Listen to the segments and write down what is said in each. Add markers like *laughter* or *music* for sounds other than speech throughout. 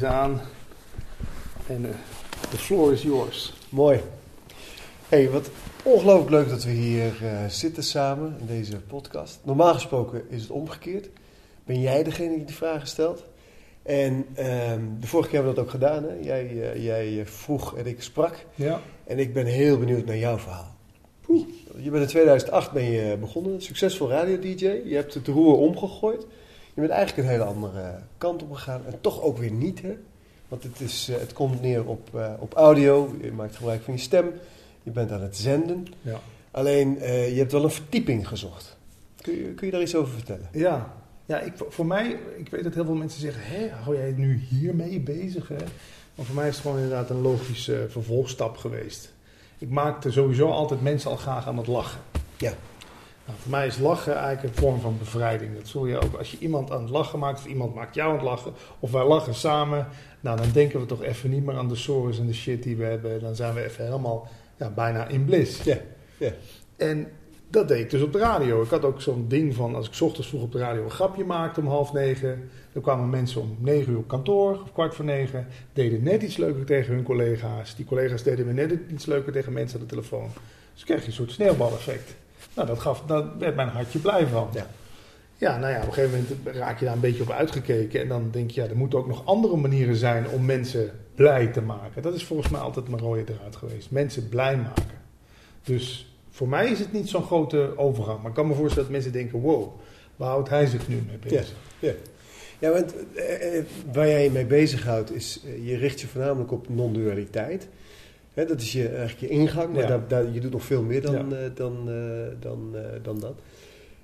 is aan. En eh, de floor is yours. Mooi. hey, wat ongelooflijk leuk dat we hier uh, zitten samen in deze podcast. Normaal gesproken is het omgekeerd. Ben jij degene die de vragen stelt? En ehm, de vorige keer hebben we dat ook gedaan. Hè? Jij, uh, jij vroeg en ik sprak. Ja. En ik ben heel benieuwd naar jouw verhaal. Poeh. Je bent in 2008 ben je begonnen, succesvol radio-dj. Je hebt het roer omgegooid. Je bent eigenlijk een hele andere kant op gegaan. En toch ook weer niet, hè? Want het, is, uh, het komt neer op, uh, op audio. Je maakt gebruik van je stem. Je bent aan het zenden. Ja. Alleen, uh, je hebt wel een verdieping gezocht. Kun je, kun je daar iets over vertellen? Ja, ja ik, voor mij, ik weet dat heel veel mensen zeggen, hé, hou jij nu hiermee bezig? Hè? Maar voor mij is het gewoon inderdaad een logische vervolgstap geweest. Ik maakte sowieso altijd mensen al graag aan het lachen. Ja. Nou, voor mij is lachen eigenlijk een vorm van bevrijding. Dat zul je ook als je iemand aan het lachen maakt, of iemand maakt jou aan het lachen, of wij lachen samen, nou dan denken we toch even niet meer aan de sores en de shit die we hebben. Dan zijn we even helemaal ja, bijna in bliss. Ja. ja. En dat deed ik dus op de radio. Ik had ook zo'n ding van, als ik 's ochtends vroeg op de radio een grapje maakte om half negen, dan kwamen mensen om negen uur op kantoor, of kwart voor negen, deden net iets leuker tegen hun collega's. Die collega's deden weer net iets leuker tegen mensen aan de telefoon. Dus krijg je een soort sneeuwbaleffect. Nou, dat, gaf, daar werd mijn hartje blij van. Ja. Ja, nou ja, op een gegeven moment raak je daar een beetje op uitgekeken. En dan denk je, ja, er moeten ook nog andere manieren zijn om mensen blij te maken. Dat is volgens mij altijd mijn rode draad geweest. Mensen blij maken. Dus voor mij is het niet zo'n grote overgang. Maar ik kan me voorstellen dat mensen denken, wow, waar houdt hij zich nu mee bezig? Ja, ja. ja want eh, waar jij je mee bezighoudt is, uh, je richt je voornamelijk op non-dualiteit. Hè, dat is je, eigenlijk je ingang, maar Ja. daar, daar, je doet nog veel meer dan, Ja. eh, dan, eh, dan, eh, dan dat.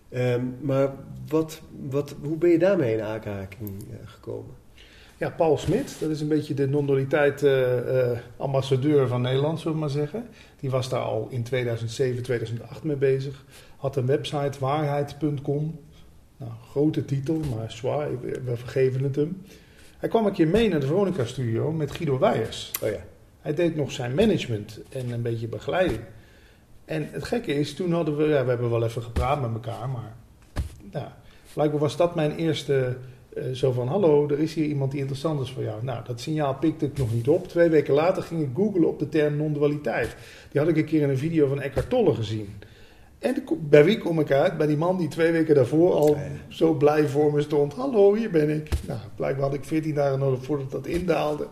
Ehm, maar wat, wat, hoe ben je daarmee in aanraking gekomen? Ja, Paul Smit, dat is een beetje de non-dualiteit ambassadeur van Nederland, zullen we maar zeggen. Die was daar al in 2007, 2008 mee bezig. Had een website, waarheid.com. Nou, grote titel, maar zwaar, we, vergeven het hem. Hij kwam een keer mee naar de Veronica-studio met Guido Weijers. Oh ja. Hij deed nog zijn management en een beetje begeleiding. En het gekke is, toen hadden we, ja, we hebben wel even gepraat met elkaar, maar ja, blijkbaar was dat mijn eerste, eh, zo van, hallo, er is hier iemand die interessant is voor jou. Nou, dat signaal pikte ik nog niet op. Twee weken later ging ik googlen op de term non-dualiteit. Die had ik een keer in een video van Eckhart Tolle gezien. En bij wie kom ik uit? Bij die man die twee weken daarvoor al zo blij voor me stond. Hallo, hier ben ik. Nou, blijkbaar had ik 14 dagen nodig voordat dat indaalde.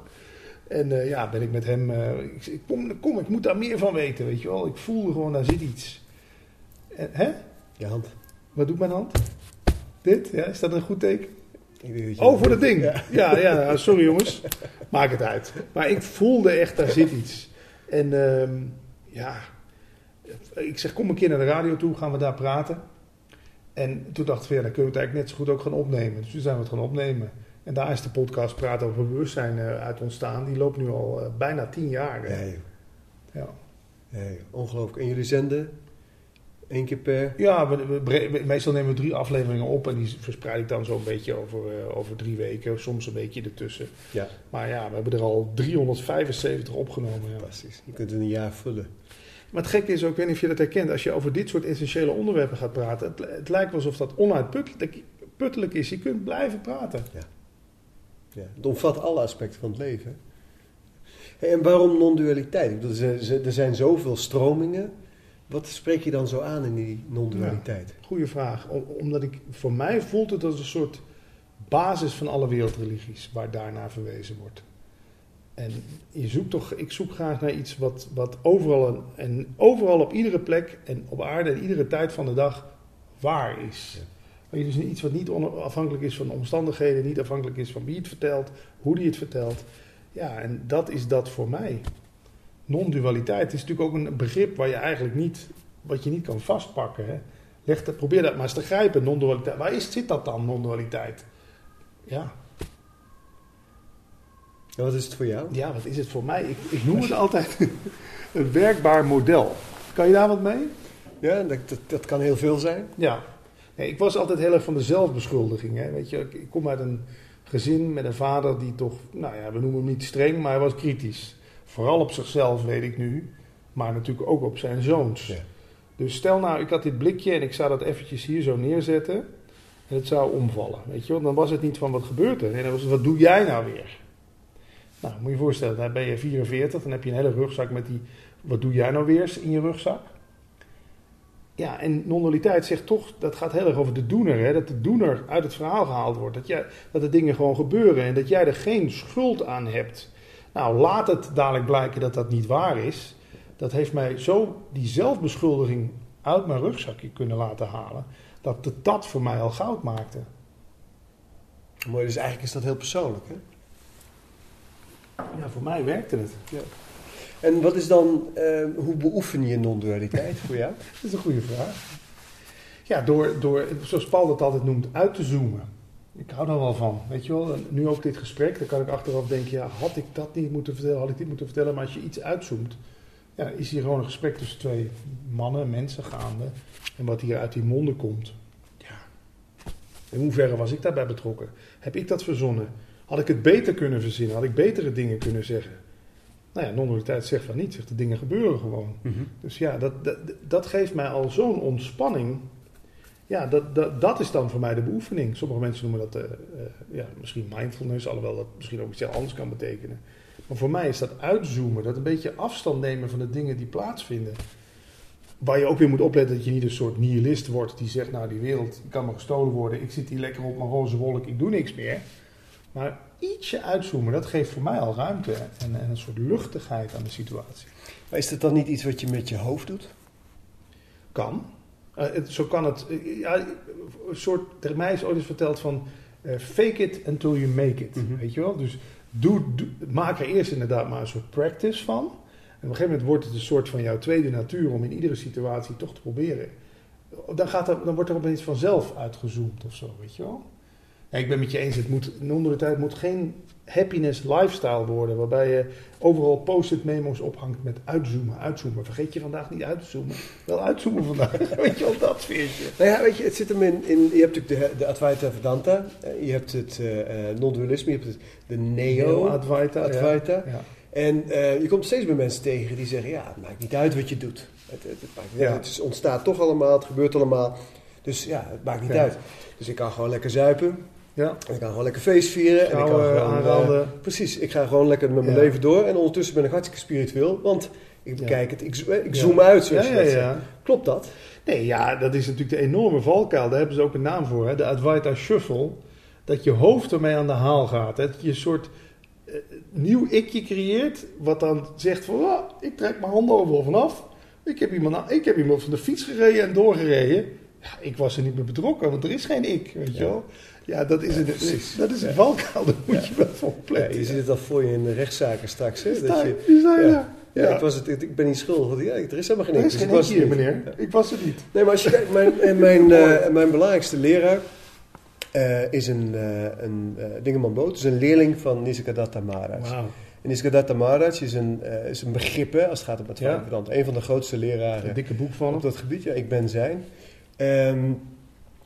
En eh, ja, ben ik met hem. eh, ik, ik kom, kom, ik moet daar meer van weten, weet je wel. Ik voelde gewoon, daar zit iets. En, hè? Je hand. Wat doet mijn hand? Dit? Ja, is dat een goed teken? Oh, voor dat ding. Ja. Ja, ja, nou, sorry jongens. Maak het uit. Maar ik voelde echt, daar zit iets. En ehm, ja, ik zeg, kom een keer naar de radio toe, gaan we daar praten. En toen dacht ik, ja, dan kunnen we het eigenlijk net zo goed ook gaan opnemen. Dus toen zijn we het gaan opnemen. En daar is de podcast Praten over Bewustzijn eh, uit ontstaan. Die loopt nu al eh, bijna tien jaar. Ja, joh. Ja. Ja, joh. ongelooflijk. En jullie zenden één keer per... Ja, we, we- meestal nemen we drie afleveringen op en die verspreid ik dan zo'n beetje over, eh, over drie weken, soms een beetje ertussen. Ja, Maar ja, we hebben er al 375 opgenomen. Ja. fantastisch. Je kunt het een jaar vullen. Maar het gekke is ook, ik weet niet of je dat herkent, als je over dit soort essentiële onderwerpen gaat praten, het, het lijkt wel alsof dat onuitputtelijk puttelijk is. Je kunt blijven praten. Ja, het omvat alle aspecten van het leven. En waarom non-dualiteit? Er zijn- zoveel stromingen. Wat spreek je dan zo aan in die non-dualiteit? Goeie vraag. Om- omdat ik, voor mij voelt het als een soort basis van alle wereldreligies waar daarnaar verwezen wordt. En je zoekt toch, ik zoek graag naar iets wat, wat overal en, en overal op iedere plek en op aarde en iedere tijd van de dag waar is. Maar Dus iets wat niet afhankelijk is van omstandigheden, niet afhankelijk is van wie het vertelt, hoe die het vertelt. Ja, en dat is dat voor mij. Non-dualiteit is natuurlijk ook een begrip waar je eigenlijk niet, wat je niet kan vastpakken. Hè? Leg probeer dat maar eens te grijpen, non-dualiteit. Waar is, zit dat dan, non-dualiteit? Ja, wat is het voor jou? ja, wat is het voor mij? Ik, ik noem het altijd *laughs* een werkbaar model. Kan je daar wat mee? Ja, dat, dat, dat kan heel veel zijn. Ja. Nee, ik was altijd heel erg van de zelfbeschuldiging. Hè? Weet je, ik, kom uit een gezin met een vader die toch, nou ja, we noemen hem niet streng, maar hij was kritisch. Vooral op zichzelf, weet ik nu, maar natuurlijk ook op zijn zoons. Ja. Dus stel nou, ik had dit blikje en ik zou dat eventjes hier zo neerzetten en het zou omvallen. Weet je wel? Dan was het niet van wat gebeurt er? Nee, dan was het wat doe jij nou weer? Nou, moet je je voorstellen, dan ben je 44, dan heb je een hele rugzak met die... Wat doe jij nou weer in je rugzak? Ja, en non-dualiteit zegt toch, dat gaat heel erg over de doener. Hè? Dat de doener uit het verhaal gehaald wordt. Dat, jij, dat de dingen gewoon gebeuren en dat jij er geen schuld aan hebt. Nou, laat het dadelijk blijken dat dat niet waar is. Dat heeft mij zo die zelfbeschuldiging uit mijn rugzakje kunnen laten halen. Dat het dat voor mij al goud maakte. Mooi, dus eigenlijk is dat heel persoonlijk, hè? Ja, voor mij werkte het. En wat is dan, eh, hoe beoefen je non-dualiteit voor jou? *laughs* Dat is een goede vraag. Ja, door, door, zoals Paul dat altijd noemt, uit te zoomen. Ik hou daar wel van. Weet je wel, nu ook dit gesprek, dan kan ik achteraf denken, ja, had ik dat niet moeten vertellen, had ik dit moeten vertellen. Maar als je iets uitzoomt, ja, is hier gewoon een gesprek tussen twee mannen, mensen gaande. En wat hier uit die monden komt, ja. In hoeverre was ik daarbij betrokken? Heb ik dat verzonnen? Had ik het beter kunnen verzinnen? Had ik betere dingen kunnen zeggen? Nou ja, non-dualiteit zegt van niet, zegt de dingen gebeuren gewoon. Dus ja, dat, dat, dat geeft mij al zo'n ontspanning. Ja, dat, dat, dat is dan voor mij de beoefening. Sommige mensen noemen dat eh, eh, ja, misschien mindfulness, alhoewel dat misschien ook iets heel anders kan betekenen. Maar voor mij is dat uitzoomen, dat een beetje afstand nemen van de dingen die plaatsvinden. Waar je ook weer moet opletten dat je niet een soort nihilist wordt die zegt, nou die wereld kan me gestolen worden, ik zit hier lekker op mijn roze wolk, ik doe niks meer. Maar ietsje uitzoomen, dat geeft voor mij al ruimte en, en een soort luchtigheid aan de situatie. Maar is dat dan niet iets wat je met je hoofd doet? Kan. Eh, het, zo kan het. eh, ja, een soort, tegen mij is ooit eens verteld van eh, fake it until you make it. Mhm. Weet je wel? Dus doe, doe- maak er eerst inderdaad maar een soort practice van. En op een gegeven moment wordt het een soort van jouw tweede natuur om in iedere situatie toch te proberen. Dan, gaat er, dan wordt er opeens vanzelf uitgezoomd of zo, weet je wel? Ik ben met je eens, het moet, non-dualiteit moet geen happiness lifestyle worden, waarbij je overal post-it memo's ophangt met uitzoomen, uitzoomen. Vergeet je vandaag niet uit te zoomen. Wel uitzoomen vandaag, *laughs* weet je wel, dat sfeertje. Nou ja, weet je, het zit hem in, in je hebt natuurlijk de, de Advaita Vedanta, eh, je hebt het eh, non-dualisme, je hebt het, de Neo Advaita. ja. En je komt steeds meer mensen tegen die zeggen, ja, het maakt niet uit wat je doet. Het, het, het, maakt niet Ja. uit. het ontstaat toch allemaal, het gebeurt allemaal. Dus ja, het maakt niet uit. Dus ik kan gewoon lekker zuipen, Ja, en ik kan gewoon lekker feest vieren. en ik kan Vrouwen gewoon, eh, precies, ik ga gewoon lekker met mijn Ja. leven door. En ondertussen ben ik hartstikke spiritueel, want ik Ja. bekijk het, ik, zoom uit, zoals ja. Klopt dat? Nee, ja, dat is natuurlijk de enorme valkuil. Daar hebben ze ook een naam voor, hè? de Advaita Shuffle. Dat je hoofd ermee aan de haal gaat. hè. Dat je een soort eh, nieuw ikje creëert, wat dan zegt van, "Ah, ik trek mijn handen overal vanaf. Ik heb, iemand, ik heb iemand van de fiets gereden en doorgereden. Ja, ik was er niet meer betrokken, want er is geen ik, weet je wel. Ja, dat is, een, precies. dat is een valkuil, daar moet je wel voor Ja, opletten. je ziet het al voor je in de rechtszaken straks. Hè? Dat je, ja. ja, Ja. Ik, was het, ik ben niet schuldig. Ja, er is helemaal geen Er ik, is dus ik was hier, het meneer. Ik was er niet. Nee, maar als je kijkt, mijn, *laughs* mijn, eh, mijn belangrijkste leraar eh, is een, eh een Dingeman Boot, is een leerling van Nisargadatta Maharaj. Wauw. En Maharaj is een, is een begrip hè, als het gaat om het Ja. Een van de grootste leraren Een dikke boek van op dat gebied. Ja, ik ben zijn. Ehm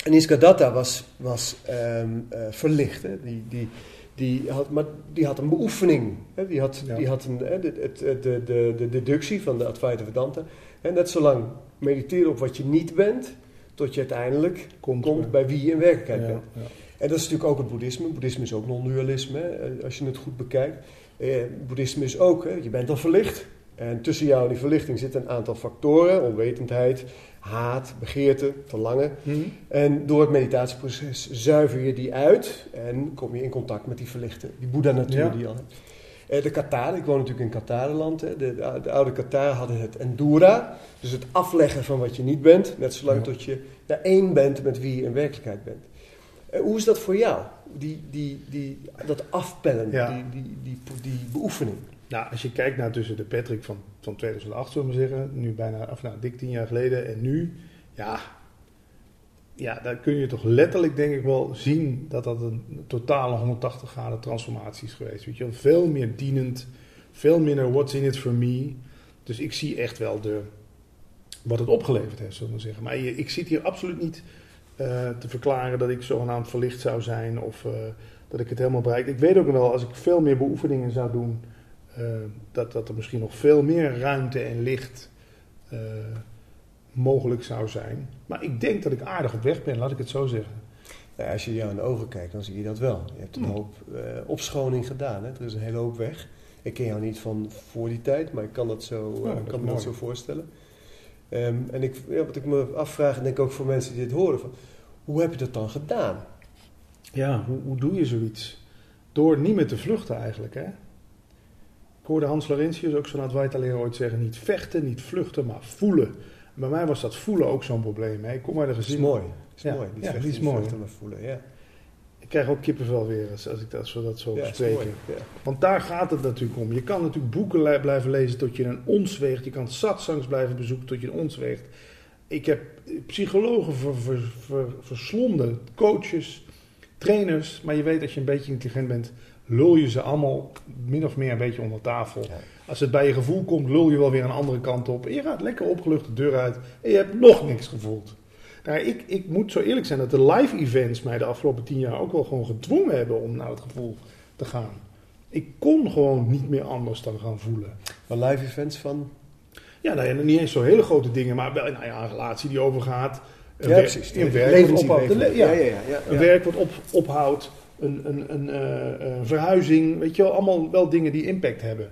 en Nisargadatta was, was ehm, eh, verlicht. Hè. Die, die, die, had, maar die had een beoefening. Hè. Die, had, Ja. die had een, hè, de, de, de, de, de deductie van de Advaita Vedanta. En net zolang mediteren op wat je niet bent, tot je uiteindelijk Komt, komt bij wie je in werkelijkheid ja, bent. ja. En dat is natuurlijk ook het boeddhisme. Boeddhisme is ook non-dualisme, hè, als je het goed bekijkt. Eh, boeddhisme is ook, hè, je bent al verlicht. En tussen jou en die verlichting zitten een aantal factoren. Onwetendheid, haat, begeerte, verlangen. Hm? En door het meditatieproces zuiver je die uit en kom je in contact met die verlichte, die Boeddha-natuur Ja. die je al hebt. Eh, de Kataren, ik woon natuurlijk in Katarenland. Hè. De, de, de oude Kataren hadden het Endura, dus het afleggen van wat je niet bent, net zolang Ja. tot je naar één bent met wie je in werkelijkheid bent. Eh, hoe is dat voor jou? Die, die, die, dat afpellen, Ja. die, die, die, die beoefening. Nou, als je kijkt naar tussen de Patrick van, van 2008, zullen we zeggen, nu bijna, of nou, dik tien jaar geleden en nu, ja, ja, daar kun je toch letterlijk, denk ik wel, zien dat dat een totale 180 graden transformatie is geweest. Weet je veel meer dienend, veel minder what's in it for me. Dus ik zie echt wel de, wat het opgeleverd heeft, zullen we zeggen. Maar ik zit hier absoluut niet eh, te verklaren dat ik zogenaamd verlicht zou zijn of eh, dat ik het helemaal bereik. Ik weet ook wel, als ik veel meer beoefeningen zou doen, dat, dat er misschien nog veel meer ruimte en licht eh, mogelijk zou zijn. Maar ik denk dat ik aardig op weg ben, laat ik het zo zeggen. Nou als je jou in de ogen kijkt, dan zie je dat wel. Je hebt een Hmm. hoop eh, opschoning gedaan. Hè? Er is een hele hoop weg. Ik ken jou niet van voor die tijd, maar ik kan, dat zo, eh, Ja, dat is kan me dat zo voorstellen. Ehm, en ik, ja, wat ik me afvraag, en denk ook voor mensen die dit horen, van, hoe heb je dat dan gedaan? Ja, hoe, hoe doe je zoiets? Door niet meer te vluchten eigenlijk, hè? Ik hoorde Hans Laurentius ook zo'n Advaita-leraar ooit zeggen, niet vechten, niet vluchten, maar voelen. Bij mij was dat voelen ook zo'n probleem. Hè? Ik kom uit een Dat is gezin... mooi. Dat is Ja, mooi. Niet ja, vechten, is niet mooi, vluchten, maar voelen. Ja, Ik krijg ook kippenvel weer als, als ik dat, als we dat zo ja mooi. Ja. Want daar gaat het natuurlijk om. Je kan natuurlijk boeken blijven lezen tot je een ons weegt. Je kan satsangs blijven bezoeken tot je een ons weegt. Ik heb psychologen ver, ver, ver- verslonden, coaches, trainers. Maar je weet dat je een beetje intelligent bent, lul je ze allemaal min of meer een beetje onder tafel. Ja. Als het bij je gevoel komt, lul je wel weer een andere kant op. En je gaat lekker opgelucht de deur uit en je hebt nog niks gevoeld. Nou, ik, ik moet zo eerlijk zijn dat de live events mij de afgelopen tien jaar ook wel gewoon gedwongen hebben om naar het gevoel te gaan. Ik kon gewoon niet meer anders dan gaan voelen. Maar live events van... Ja, nou ja, niet eens zo hele grote dingen, maar wel nou ja, een relatie die overgaat. Een Ja, werk- precies. Een werk wat ja, ja, ja, een werk op, ophoudt. Een, een, een, eh, een verhuizing. Weet je wel, allemaal wel dingen die impact hebben.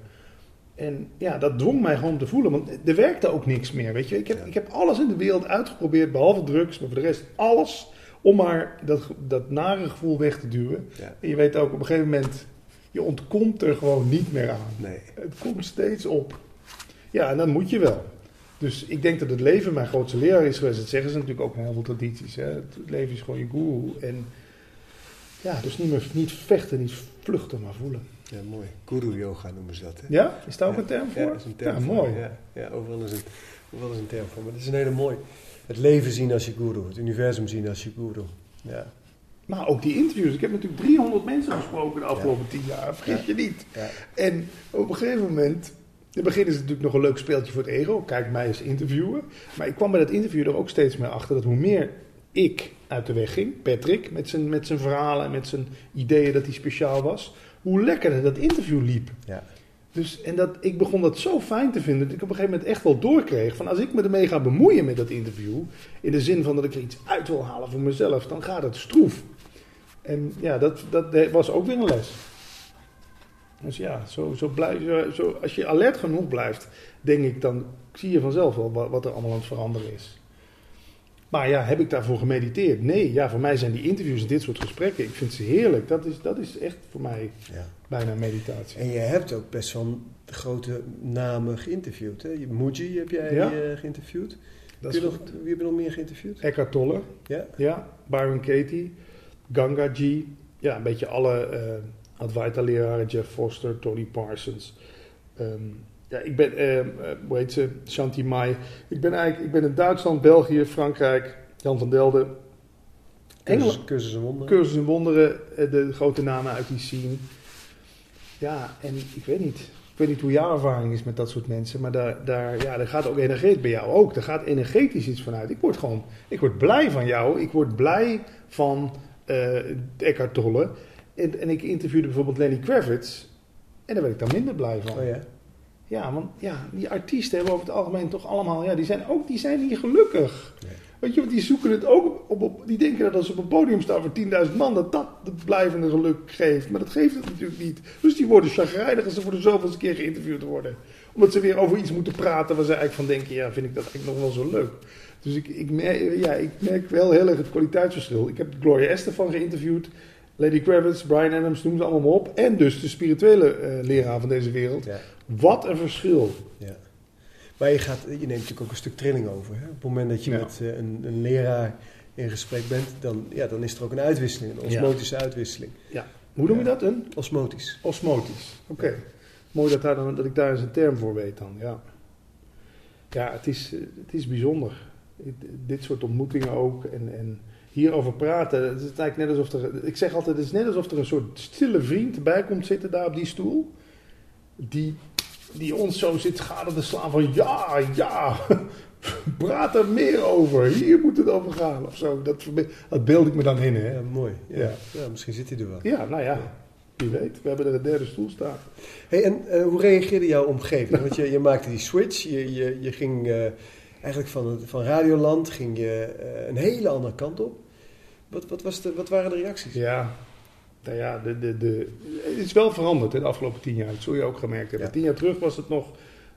En ja, dat dwong mij gewoon te voelen. Want er werkte ook niks meer. Weet je, ik heb, ik heb alles in de wereld uitgeprobeerd, behalve drugs, maar voor de rest alles. Om maar dat, dat nare gevoel weg te duwen. Ja. En je weet ook, op een gegeven moment, je ontkomt er gewoon niet meer aan. Nee. Het komt steeds op. Ja, en dan moet je wel. Dus ik denk dat het leven mijn grootste leraar is geweest. Dat zeggen ze natuurlijk ook in heel veel tradities. Hè? Het leven is gewoon je guru. En ja, dus niet meer niet vechten, niet vluchten, maar voelen. Ja, mooi. Guru yoga noemen ze dat. Hè? Ja? Is daar ook Ja. een term voor? Ja, dat is een term Ja, voor. mooi. Ja, ja overal, is een, overal is een term voor. Maar het is een hele mooi. Het leven zien als je guru. Het universum zien als je guru. Ja. Maar ook die interviews. Ik heb natuurlijk 300 mensen gesproken de afgelopen 10 jaar. Vergeet je niet. Ja. En op een gegeven moment. In het begin is het natuurlijk nog een leuk speeltje voor het ego. Kijk mij eens interviewen. Maar ik kwam bij dat interview er ook steeds meer achter dat hoe meer ik uit de weg ging, Patrick, met zijn, met zijn verhalen en met zijn ideeën dat hij speciaal was, hoe lekkerder dat interview liep. Ja. Dus, en dat, ik begon dat zo fijn te vinden dat ik op een gegeven moment echt wel doorkreeg van als ik me ermee ga bemoeien met dat interview, in de zin van dat ik er iets uit wil halen voor mezelf, dan gaat het stroef. En ja, dat, dat was ook weer een les. Dus ja, zo, zo blijf, zo, zo, als je alert genoeg blijft, denk ik, dan zie je vanzelf wel wat, wat er allemaal aan het veranderen is. Maar ja, heb ik daarvoor gemediteerd? Nee, ja, voor mij zijn die interviews en dit soort gesprekken, ik vind ze heerlijk. Dat is, dat is echt voor mij ja. bijna meditatie. En je hebt ook best wel grote namen geïnterviewd. Hè? Muji heb jij Ja. eh, geïnterviewd. Dat Kun is je nog, wie heb je nog meer geïnterviewd? Eckhart Tolle, Ja. ja, Byron Katie, Gangaji, ja, een beetje alle eh Advaita-leraren, Jeff Foster, Tony Parsons. Ehm, ja, ik ben, eh, eh, hoe heet ze, Shanti Mai. Ik ben eigenlijk, ik ben in Duitsland, België, Frankrijk, Jan van Delden. Engeland, Cursus, en wonderen. Cursus in Wonderen, eh, de grote namen uit die scene. Ja, en ik weet niet. Ik weet niet hoe jouw ervaring is met dat soort mensen, maar daar, daar, ja, daar gaat ook energetisch bij jou ook. Er gaat energetisch iets vanuit. Ik word gewoon, ik word blij van jou. Ik word blij van eh Eckhart Tolle. En, en ik interviewde bijvoorbeeld Lenny Kravitz. En daar werd ik dan minder blij van. Oh ja. Ja, want ja, die artiesten hebben over het algemeen toch allemaal, ja, die zijn ook, die zijn niet gelukkig. Nee. Weet je, want die zoeken het ook op, op, die denken dat als ze op een podium staan voor 10.000 man, dat dat het blijvende geluk geeft. Maar dat geeft het natuurlijk niet. Dus die worden chagrijnig als ze voor de zoveelste keer geïnterviewd worden. Omdat ze weer over iets moeten praten waar ze eigenlijk van denken, ja, vind ik dat eigenlijk nog wel zo leuk. Dus ik, ik, merk, ja, ik merk wel heel erg het kwaliteitsverschil. Ik heb Gloria Estefan geïnterviewd, Lady Kravitz, Brian Adams, noem ze allemaal maar op. En dus de spirituele eh, leraar van deze wereld. Ja. Wat een verschil. ja. Maar je, gaat, je neemt natuurlijk ook een stuk trilling over. Hè? Op het moment dat je Ja. met eh, een, een leraar in gesprek bent, dan, ja, dan is er ook een uitwisseling, een osmotische uitwisseling. Hoe noem je Ja. dat? Een Osmotisch. osmotisch. Oké. Mooi dat, daar dan, dat ik daar eens een term voor weet dan. Ja, ja het, is, eh, het is bijzonder. Dit soort ontmoetingen ook. En, en hierover praten. Het is eigenlijk net alsof er. Ik zeg altijd: het is net alsof er een soort stille vriend bij komt zitten daar op die stoel. Die, die ons zo zit gade te slaan van ja, ja. *laughs* Praat er meer over. Hier moet het over gaan. Of zo. Dat, dat beeld ik me dan in. Hè? Ja, mooi. Ja. Ja. Ja. misschien zit hij er wel. Ja, nou ja. Wie weet. We hebben er een derde stoel staan. Hey, en eh, hoe reageerde jouw omgeving? Want je, je maakte die switch, je, je, je ging eh, eigenlijk van, van Radioland ging je, eh, een hele andere kant op. Wat, wat, was de, wat waren de reacties? Ja, nou ja, de, de, de, het is wel veranderd in de afgelopen tien jaar. Dat zul je ook gemerkt hebben. Ja. Tien jaar terug was het nog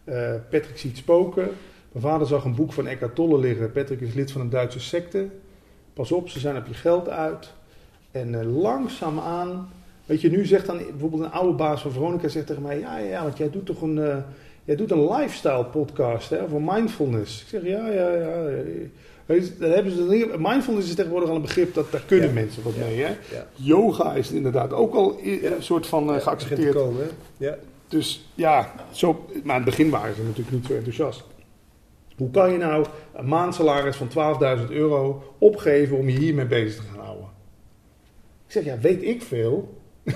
eh, Patrick ziet spoken. Mijn vader zag een boek van Eckhart Tolle liggen. Patrick is lid van een Duitse secte. Pas op, ze zijn op je geld uit. En eh, langzaamaan... Weet je, nu zegt dan bijvoorbeeld een oude baas van Veronica zegt tegen mij... Ja, ja, want jij doet toch een, eh, jij doet een lifestyle podcast hè, voor mindfulness. Ik zeg, ja, ja, ja. Dan hebben ze, mindfulness is tegenwoordig al een begrip, dat, daar kunnen Ja. mensen wat mee. Hè? Yoga is inderdaad ook al een soort van eh, geaccepteerd. komen? Ja. Dus ja, zo, maar in het begin waren ze natuurlijk niet zo enthousiast. Hoe kan je nou een maandsalaris van 12.000 euro opgeven om je hiermee bezig te gaan houden? Ik zeg, ja, weet ik veel. *laughs* ik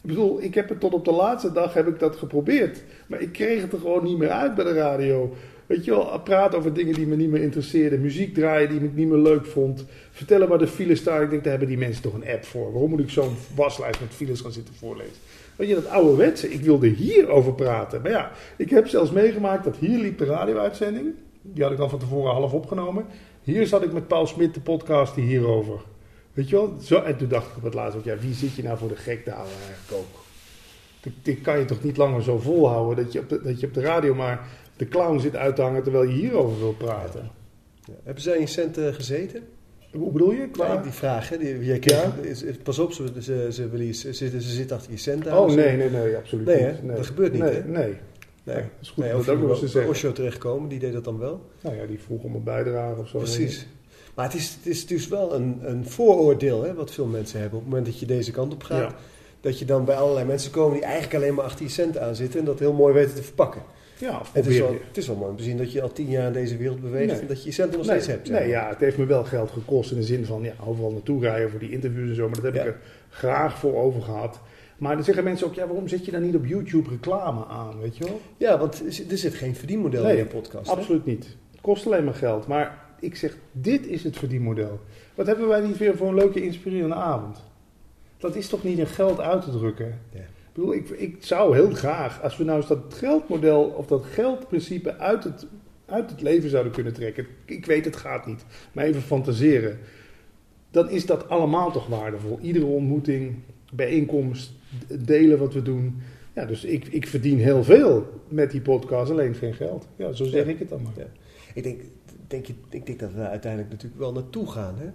bedoel, ik heb het tot op de laatste dag heb ik dat geprobeerd. Maar ik kreeg het er gewoon niet meer uit bij de radio. Weet je wel, praten over dingen die me niet meer interesseerden. Muziek draaien die ik niet meer leuk vond. Vertellen waar de files staan. Ik denk, daar hebben die mensen toch een app voor. Waarom moet ik zo'n waslijst met files gaan zitten voorlezen? Weet je, dat ouderwetse, ik wilde hier over praten. Maar ja, ik heb zelfs meegemaakt dat hier liep de radio-uitzending. Die had ik al van tevoren half opgenomen. Hier zat ik met Paul Smit, de podcast, hierover. Weet je wel? Zo, en toen dacht ik op het laatst ja, wie zit je nou voor de gek te eigenlijk ook? Dit kan je toch niet langer zo volhouden dat je, op de, dat je op de radio maar de clown zit uit te hangen terwijl je hierover wil praten. Ja. Hebben zij in centen gezeten? Hoe bedoel je? Qua... Nee, die vraag, hè? Die, jij kreeg, Ja. pas op, ze, ze, ze, zitten- ze zitten achter je cent aan. Oh nee, nee, nee, absoluut Nee, niet. Dat gebeurt niet, nee, hè? Nee, Nee. dat is goed Nee, of dat ook eens. Osho terechtkomen, die deed dat dan wel. Nou ja, die vroeg om een bijdrage of zo. Precies. Maar het is, het is dus wel een, een vooroordeel hè, wat veel mensen hebben. Op het moment dat je deze kant op gaat, Ja. dat je dan bij allerlei mensen komen die eigenlijk alleen maar achter je cent aan zitten en dat heel mooi weten te verpakken. Ja, Het is, wel, het is wel mooi om te zien dat je al tien jaar in deze wereld beweegt Nee. en dat je je centen nog Nee, steeds hebt. nee, ja, het heeft me wel geld gekost in de zin van ja, overal naartoe rijden voor die interviews en zo. Maar dat heb Ja. ik er graag voor over gehad. Maar dan zeggen mensen ook, ja, waarom zet je dan niet op YouTube reclame aan, weet je wel? Ja, want er zit- geen verdienmodel Nee, in je podcast. hè? Absoluut niet. Het kost alleen maar geld. Maar ik zeg, dit is het verdienmodel. Wat hebben wij niet weer voor een leuke, inspirerende avond? Dat is toch niet in geld uit te drukken? Ja. Ik bedoel, ik, ik zou heel graag, als we nou eens dat geldmodel of dat geldprincipe uit het, uit het leven zouden kunnen trekken. Ik weet, het gaat niet. Maar even fantaseren. Dan is dat allemaal toch waardevol. Iedere ontmoeting, bijeenkomst, delen wat we doen. Ja, dus ik, ik verdien heel veel met die podcast, alleen geen geld. Ja, zo zeg Ja. ik het dan maar. Ja. Ik denk, denk, je, ik denk dat we daar uiteindelijk natuurlijk wel naartoe gaan. Hè?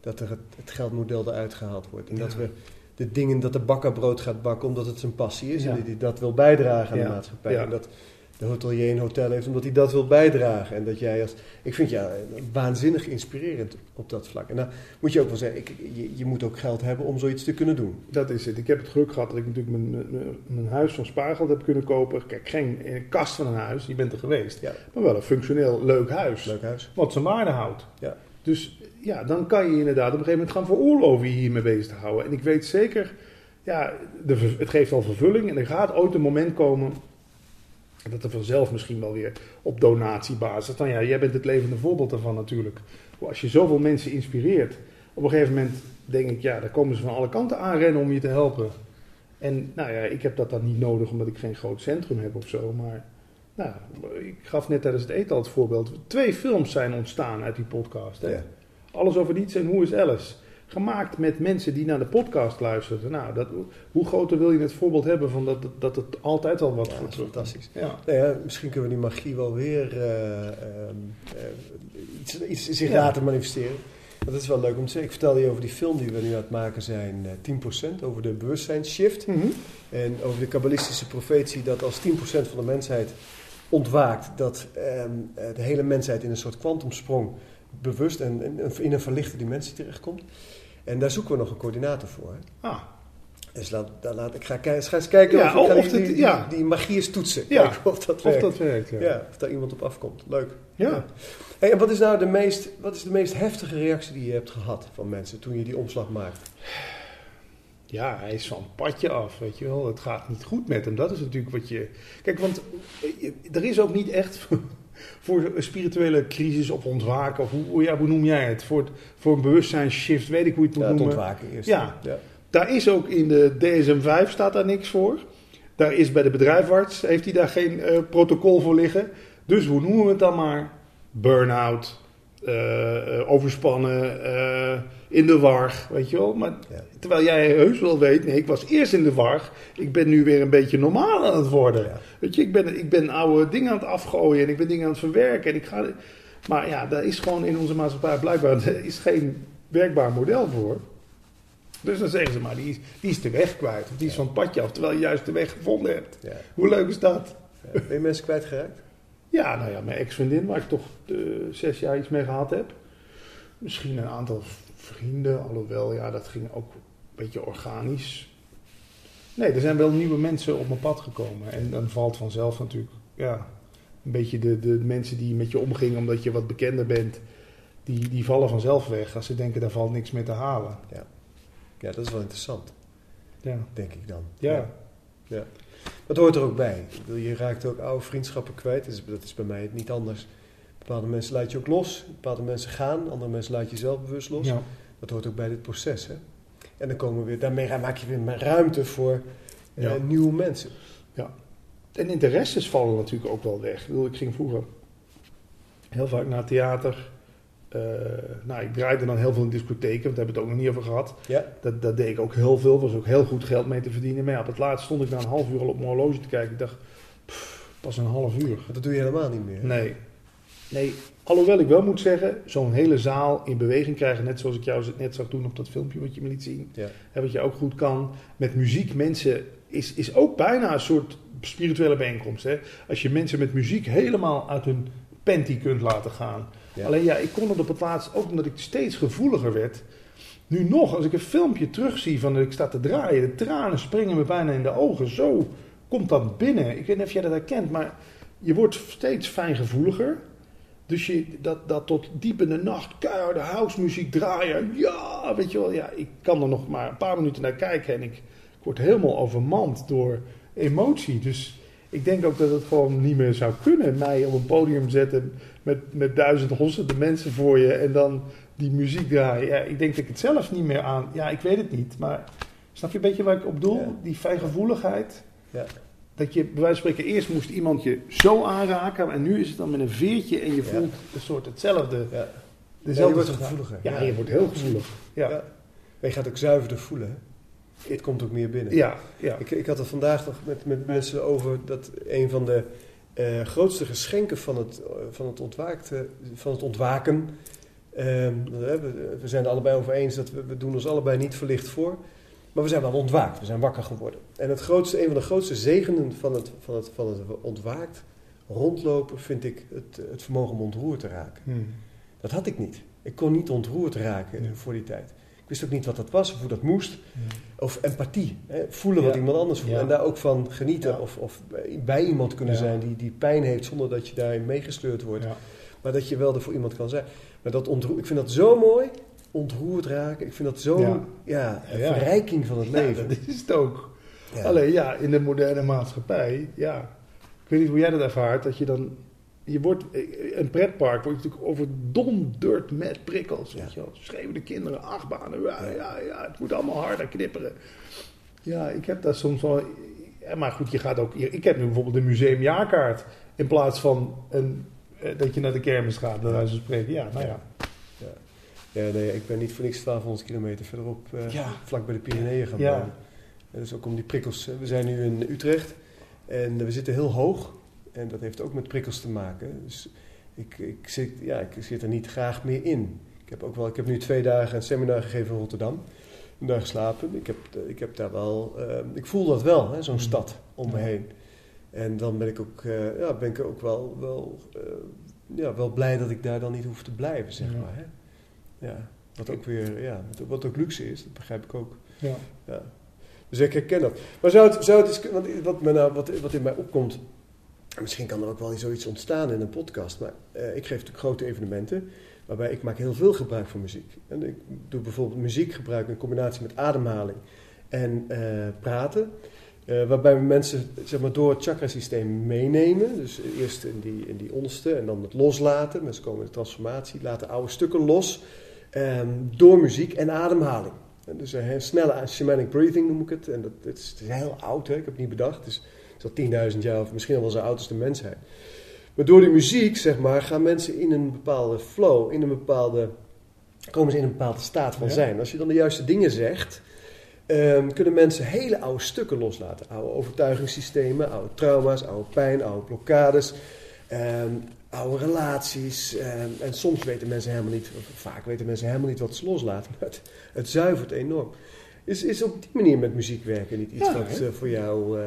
Dat er het, het geldmodel eruit gehaald wordt. En Ja. dat we de dingen, dat de bakker brood gaat bakken omdat het zijn passie is. Ja. En dat hij dat wil bijdragen aan Ja. de maatschappij. Ja. En dat de hotelier een hotel heeft omdat hij dat wil bijdragen. En dat jij als... Ik vind jou waanzinnig inspirerend op dat vlak. En dan moet je ook wel zeggen, ik, je, je moet ook geld hebben om zoiets te kunnen doen. Dat is het. Ik heb het geluk gehad dat ik natuurlijk mijn, mijn, huis van spaargeld heb kunnen kopen. Kijk, geen een kast van een huis, je bent er geweest. Ja. Maar wel een functioneel leuk huis. Leuk huis. Wat zijn waarde houdt. Ja. Dus ja, dan kan je inderdaad op een gegeven moment gaan veroorloven je hiermee bezig te houden. En ik weet zeker, ja, het geeft al vervulling. En er gaat ooit een moment komen dat er vanzelf misschien wel weer op donatiebasis. Dan ja, jij bent het levende voorbeeld daarvan natuurlijk. Als je zoveel mensen inspireert, op een gegeven moment denk ik, ja, daar komen ze van alle kanten aanrennen om je te helpen. En nou ja, ik heb dat dan niet nodig omdat ik geen groot centrum heb of zo. Maar nou, ik gaf net tijdens het eten al het voorbeeld. Twee films zijn ontstaan uit die podcast. Hè? Ja. Alles over niets en Hoe is Alice? Gemaakt met mensen die naar de podcast luisterden. Nou, dat, hoe groter wil je het voorbeeld hebben van dat, dat het altijd al wat Ja, is fantastisch. Ja. Nou ja, misschien kunnen we die magie wel weer eh, ehm, eh, iets, iets zich laten manifesteren. Dat is wel leuk om te zeggen. Ik vertelde je over die film die we nu aan het maken zijn, eh 10%, over de bewustzijnsshift. Mhm. En over de kabbalistische profetie dat als 10% van de mensheid ontwaakt, dat ehm, eh, de hele mensheid in een soort kwantumsprong bewust en, en in een verlichte dimensie terechtkomt. En daar zoeken we nog een coördinator voor. Hè? Ah, Dus laat, laat, ik ga, eens kijken Ja, of ik of die, het- die, ja. die, die magie eens toetsen. Ja. Kijken of dat of werkt. dat werkt, ja. Ja, of daar iemand op afkomt. Leuk. Ja. Hey, en wat is nou de meest, wat is de meest heftige reactie die je hebt gehad van mensen toen je die omslag maakte? Ja, hij is van padje af, weet je wel. Het gaat niet goed met hem. Dat is natuurlijk wat je... Kijk, want eh, er is ook niet echt voor een spirituele crisis of ontwaken... of hoe, ja, hoe noem jij het? Voor, het, voor een bewustzijnsshift, weet ik hoe je het moet Ja, het noemen. ontwaken eerst. Ja. ja. Daar is ook in de DSM-5 staat daar niks voor. Daar is bij de bedrijfarts, heeft hij daar geen eh, protocol voor liggen. Dus hoe noemen we het dan maar? Burn-out, eh, eh, overspannen, eh, in de war, weet je wel. Maar Ja. terwijl jij heus wel weet, nee, ik was eerst in de war. Ik ben nu weer een beetje normaal aan het worden. Ja. Weet je, ik ben, ik ben oude dingen aan het afgooien en ik ben dingen aan het verwerken. En ik ga, maar ja, daar is gewoon in onze maatschappij blijkbaar *laughs* is geen werkbaar model voor. Dus dan zeggen ze maar, die is, die is de weg kwijt. Of die is van het padje af, terwijl je juist de weg gevonden hebt. Hoe leuk is dat? Ben je mensen kwijtgeraakt? Ja, nou ja, mijn ex-vriendin, waar ik toch eh, zes jaar iets mee gehad heb. Misschien een aantal vrienden, alhoewel, ja, dat ging ook een beetje organisch. Nee, er zijn wel nieuwe mensen op mijn pad gekomen. En dan valt vanzelf natuurlijk, ja, een beetje de, de mensen die met je omgingen omdat je wat bekender bent, die, die vallen vanzelf weg als ze denken daar valt niks meer te halen. Ja, dat is wel interessant, Ja, denk ik dan. ja. Ja. Dat hoort er ook bij. Je raakt ook oude vriendschappen kwijt. Dat is bij mij niet anders. Bepaalde mensen laat je ook los. Bepaalde mensen gaan. Andere mensen laat je zelf bewust los. ja. Dat hoort ook bij dit proces. Hè? En dan komen we weer, daarmee maak je weer ruimte voor eh, Ja. nieuwe mensen. En interesses vallen natuurlijk ook wel weg. Ik, bedoel, ik ging vroeger heel vaak naar theater. Eh, nou, ik draaide dan heel veel in discotheken, want daar hebben we het ook nog niet over gehad. Ja, Dat, dat deed ik ook heel veel, was ook heel goed geld mee te verdienen. Maar ja, op het laatst stond ik na een half uur al op mijn horloge te kijken. Ik dacht, pff, pas een half uur. maar dat doe je helemaal niet meer. Nee. Nee, alhoewel ik wel moet zeggen, zo'n hele zaal in beweging krijgen, net zoals ik jou net zag doen op dat filmpje wat je me liet zien. Ja. Hè, wat je ook goed kan. Met muziek, mensen, is, is ook bijna een soort spirituele bijeenkomst. Hè? Als je mensen met muziek helemaal uit hun panty kunt laten gaan. Ja. Alleen ja, ik kon het op het laatst ook omdat ik steeds gevoeliger werd. Nu nog, als ik een filmpje terugzie van dat ik sta te draaien, de tranen springen me bijna in de ogen. Zo komt dat binnen. Ik weet niet of jij dat herkent, maar je wordt steeds fijngevoeliger. Dus je, dat, dat tot diep in de nacht keiharde housemuziek draaien. Ja, weet je wel. Ja, ik kan er nog maar een paar minuten naar kijken en ik, ik word helemaal overmand door emotie. Dus ik denk ook dat het gewoon niet meer zou kunnen. Mij op een podium zetten met, met duizenden, honderden mensen voor je en dan die muziek draaien. Ja, ik denk dat ik het zelf niet meer aan... Ja, ik weet het niet, maar snap je een beetje waar ik op doel? Ja. Die fijngevoeligheid. Ja. Dat je bij wijze van spreken eerst moest iemand je zo aanraken en nu is het dan met een veertje en je voelt een soort hetzelfde. Ja. Dezelfde je wordt gevoeliger. Ja, je wordt heel gevoelig. Ja, je gaat ook zuiverder voelen. Het komt ook meer binnen. ja, ja. Ik, ik had het vandaag nog met, met mensen over dat een van de eh, grootste geschenken van het, eh, van het, ontwaakte, van het ontwaken. ehm, we, we zijn er allebei over eens dat we, we doen ons allebei niet verlicht voor. Maar we zijn wel ontwaakt, we zijn wakker geworden. En het grootste, een van de grootste zegenen van het, van het, van het ontwaakt rondlopen vind ik het, het vermogen om ontroerd te raken. Hm. Dat had ik niet. Ik kon niet ontroerd raken Ja. voor die tijd. Ik wist ook niet wat dat was of hoe dat moest. Of empathie, hè? voelen wat iemand anders voelt. Ja. En daar ook van genieten. Of, of bij- iemand kunnen zijn die, die pijn heeft zonder dat je daarin meegesleurd wordt. Maar dat je wel er voor iemand kan zijn. Maar dat ontroer, ik vind dat zo mooi. Ontroerd raken. Ik vind dat zo Ja. verrijking van het leven. dat is het ook. Alleen ja, in de moderne maatschappij, ja. Ik weet niet hoe jij dat ervaart, dat je dan... Je wordt, een pretpark wordt natuurlijk overdonderd met prikkels. Ja. Weet je wel. Schreeuwen de kinderen, achtbanen, ja, ja, ja, het moet allemaal harder knipperen. Ja, ik heb daar soms wel... Ja, maar goed, je gaat ook... Ik heb nu bijvoorbeeld een museumjaarkaart in plaats van een, eh, dat je naar de kermis gaat, bij wijze van spreken. Ja, nou ja. Ja, nee, ik ben niet voor niks 1200 kilometer verderop, eh, Ja. vlak bij de Pyreneeën gaan Ja. wonen. En dus ook om die prikkels. eh, We zijn nu in Utrecht en we zitten heel hoog. En dat heeft ook met prikkels te maken. Dus ik, ik, zit, ja, ik zit er niet graag meer in. Ik heb, ook wel, ik heb nu twee dagen een seminar gegeven in Rotterdam. Een dag geslapen. Ik heb, ik heb daar wel... eh, ik voel dat wel, zo'n Mm. stad om me heen. En dan ben ik ook, eh, ja, ben ik ook wel, wel, eh, ja, wel blij dat ik daar dan niet hoef te blijven, zeg Ja. maar. Hè? Ja, wat ook weer, ja, wat, wat ook luxe is, dat begrijp ik ook. ja. Ja. Dus ik herken dat. Maar zou het, zou het eens, want wat, me nou, wat, wat in mij opkomt, misschien kan er ook wel zoiets ontstaan in een podcast, maar eh, ik geef natuurlijk grote evenementen, waarbij ik maak heel veel gebruik van muziek. En ik doe bijvoorbeeld muziek gebruik in combinatie met ademhaling en eh, praten. eh, waarbij we mensen zeg maar, door het chakrasysteem meenemen. Dus eerst in die, in die onderste en dan het loslaten. Mensen komen in de transformatie, laten oude stukken los. ehm, door muziek en ademhaling. Dus een snelle shamanic breathing noem ik het. En dat, het, is, heel oud, hè? ik heb het niet bedacht. Is al 10.000 jaar of misschien al wel zo oud als de mensheid. Maar door die muziek, zeg maar, gaan mensen in een bepaalde flow, in een bepaalde, komen ze in een bepaalde staat van zijn. Als je dan de juiste dingen zegt, ehm, kunnen mensen hele oude stukken loslaten. Oude overtuigingssystemen, oude trauma's, oude pijn, oude blokkades, ehm, oude relaties. ehm, en soms weten mensen helemaal niet, of vaak weten mensen helemaal niet wat ze loslaten. *laughs* Maar het, het zuivert enorm. Is, is op die manier met muziek werken niet iets Ja, wat eh, voor jou eh,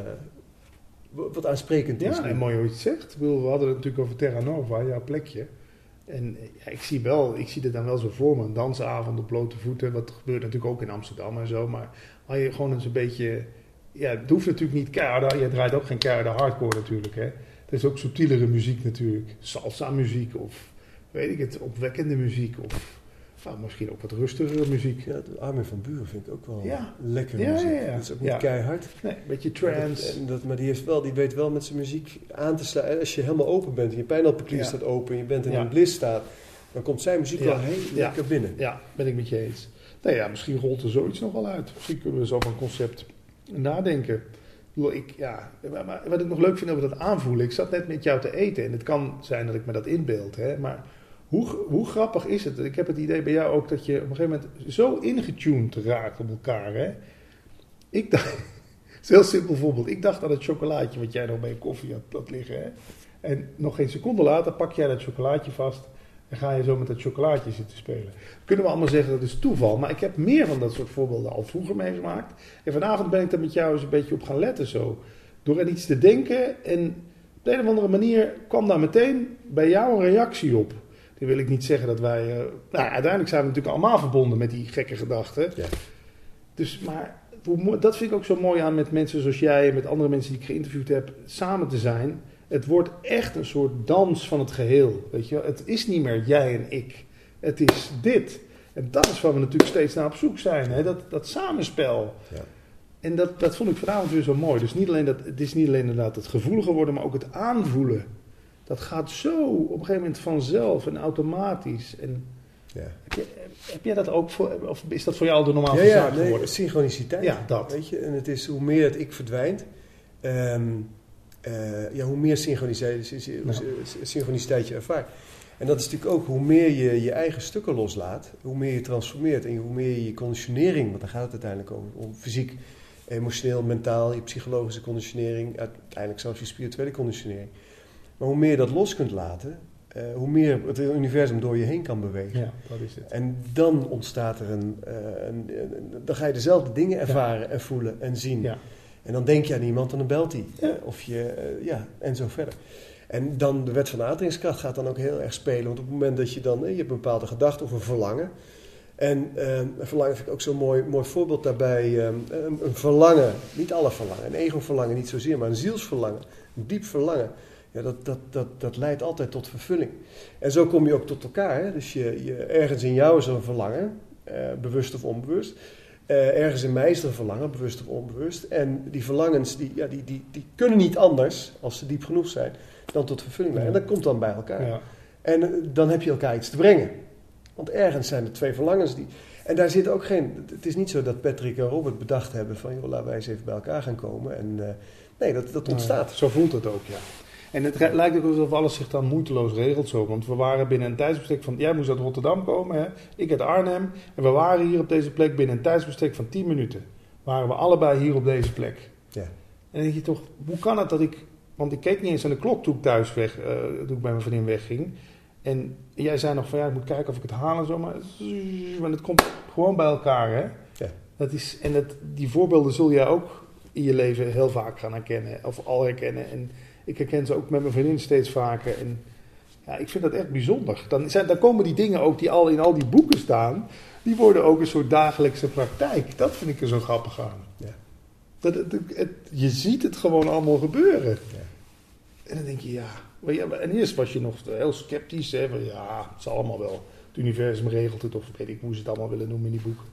wat aansprekend is? Ja, en mooi hoe je het zegt. Ik bedoel, we hadden het natuurlijk over Terra Nova, jouw plekje. En eh, ja, ik zie wel, ik zie het dan wel zo voor me. Een dansavond op blote voeten. Wat gebeurt natuurlijk ook in Amsterdam en zo. Maar waar je gewoon eens een beetje... Ja, het hoeft natuurlijk niet keihard. Je draait ook geen keiharde hardcore natuurlijk. Hè. Er is ook subtielere muziek natuurlijk. Salsa muziek of weet ik het, opwekkende muziek. Of nou, misschien ook wat rustigere muziek. Ja, Armin van Buren vind ik ook wel Ja. lekker Ja, muziek. ja, ja. Dat is ook niet keihard. Nee, een beetje trance. dat- maar die, heeft wel, die weet wel met zijn muziek aan te sluiten. Als je helemaal open bent, en je pijnappelklier staat open, en je bent in een bliss staat, dan komt zijn muziek wel heel lekker binnen. Ja, ben ik met je eens. Nou ja, misschien rolt er zoiets nog wel uit. Misschien kunnen we zo van concept nadenken. Ik ja, maar wat ik nog leuk vind over dat aanvoelen. Ik zat net met jou te eten en het kan zijn dat ik me dat inbeeld. Hè, maar hoe, hoe grappig is het? Ik heb het idee bij jou ook dat je op een gegeven moment zo ingetuned raakt op elkaar. Hè? Ik *laughs* dacht, het is heel simpel voorbeeld. Ik dacht aan het chocolaatje wat jij nog bij je koffie had, had liggen. Hè? En nog geen seconde later pak jij dat chocolaatje vast en ga je zo met dat chocolaatje zitten spelen. Kunnen we allemaal zeggen dat is toeval, maar ik heb meer van dat soort voorbeelden al vroeger meegemaakt. En vanavond ben ik er met jou eens een beetje op gaan letten zo. Door aan iets te denken en op de een of andere manier kwam daar meteen bij jou een reactie op. Die wil ik niet zeggen dat wij... eh, nou, uiteindelijk zijn we natuurlijk allemaal verbonden met die gekke gedachten. Ja. Dus, maar dat vind ik ook zo mooi aan met mensen zoals jij en met andere mensen die ik geïnterviewd heb, samen te zijn. Het wordt echt een soort dans van het geheel. Weet je? wel. Het is niet meer jij en ik. Het is dit. En dat is waar we natuurlijk steeds naar op zoek zijn. Hè? Dat, dat samenspel. Ja. En dat, dat vond ik vanavond weer zo mooi. Dus niet alleen dat, het is niet alleen inderdaad het gevoeliger worden, maar ook het aanvoelen. Dat gaat zo op een gegeven moment vanzelf en automatisch. En Ja, heb, je, heb jij dat ook voor, of is dat voor jou al de normaalste ja, ja zaak nee, geworden? synchroniciteit. Ja, dat. Weet je? En het is hoe meer het ik verdwijnt, ehm, eh, ja, hoe meer synchroniciteit, synchroniciteit je ervaart. En dat is natuurlijk ook hoe meer je je eigen stukken loslaat, hoe meer je transformeert en hoe meer je je conditionering, want daar gaat het uiteindelijk over, om fysiek, emotioneel, mentaal, je psychologische conditionering, uiteindelijk zelfs je spirituele conditionering. Maar hoe meer je dat los kunt laten, eh, hoe meer het universum door je heen kan bewegen. Ja, dat is het. En dan ontstaat er een, eh, een, een- Dan ga je dezelfde dingen ervaren en voelen en zien. Ja. En dan denk je aan iemand en dan belt hij. Ja. Of je, eh, ja, en zo verder. En dan de wet van aantrekkingskracht gaat dan ook heel erg spelen. Want op het moment dat je dan, je hebt een bepaalde gedachte of een verlangen. En eh, een verlangen vind ik ook zo'n mooi, mooi voorbeeld daarbij. eh, een, een verlangen, niet alle verlangen, een ego-verlangen niet zozeer, maar een zielsverlangen. Een diep verlangen. Ja, dat, dat, dat, dat leidt altijd tot vervulling. En zo kom je ook tot elkaar. Hè? Dus je, je, ergens in jou is er een verlangen, eh, bewust of onbewust. Eh, ergens in mij is er een verlangen, bewust of onbewust. En die verlangens die, ja, die, die, die kunnen niet anders, als ze diep genoeg zijn, dan tot vervulling leiden. En dat komt dan bij elkaar. Ja. En eh, dan heb je elkaar iets te brengen. Want ergens zijn er twee verlangens die. En daar zit ook geen. Het is niet zo dat Patrick en Robert bedacht hebben van joh, laten wij eens even bij elkaar gaan komen. En eh, nee, dat, dat ontstaat. Zo voelt het ook, ja. En het lijkt ook alsof alles zich dan moeiteloos regelt zo. Want we waren binnen een tijdsbestek van... Jij moest uit Rotterdam komen, hè? ik uit Arnhem. En we waren hier op deze plek binnen een tijdsbestek van 10 minuten. Waren we allebei hier op deze plek. Ja. En dan denk je toch, hoe kan het dat ik... Want ik keek niet eens aan de klok toen ik thuis weg... eh, toen ik bij mijn vriendin wegging. En jij zei nog van, ja, ik moet kijken of ik het haal en zo. Maar, maar het komt gewoon bij elkaar, hè? Ja. Dat is, en dat, die voorbeelden zul jij ook in je leven heel vaak gaan herkennen. Of al herkennen. En ik herken ze ook met mijn vriendin steeds vaker. En ja, ik vind dat echt bijzonder. Dan, zijn, dan komen die dingen ook die al in al die boeken staan. Die worden ook een soort dagelijkse praktijk. Dat vind ik er zo grappig aan. Ja. Dat, het, het- je ziet het gewoon allemaal gebeuren. Ja. En dan denk je, ja. maar ja, En eerst was je nog heel sceptisch. Hè, van, ja, het is allemaal wel. Het universum regelt het. Of weet ik hoe ze het allemaal willen noemen in die boeken.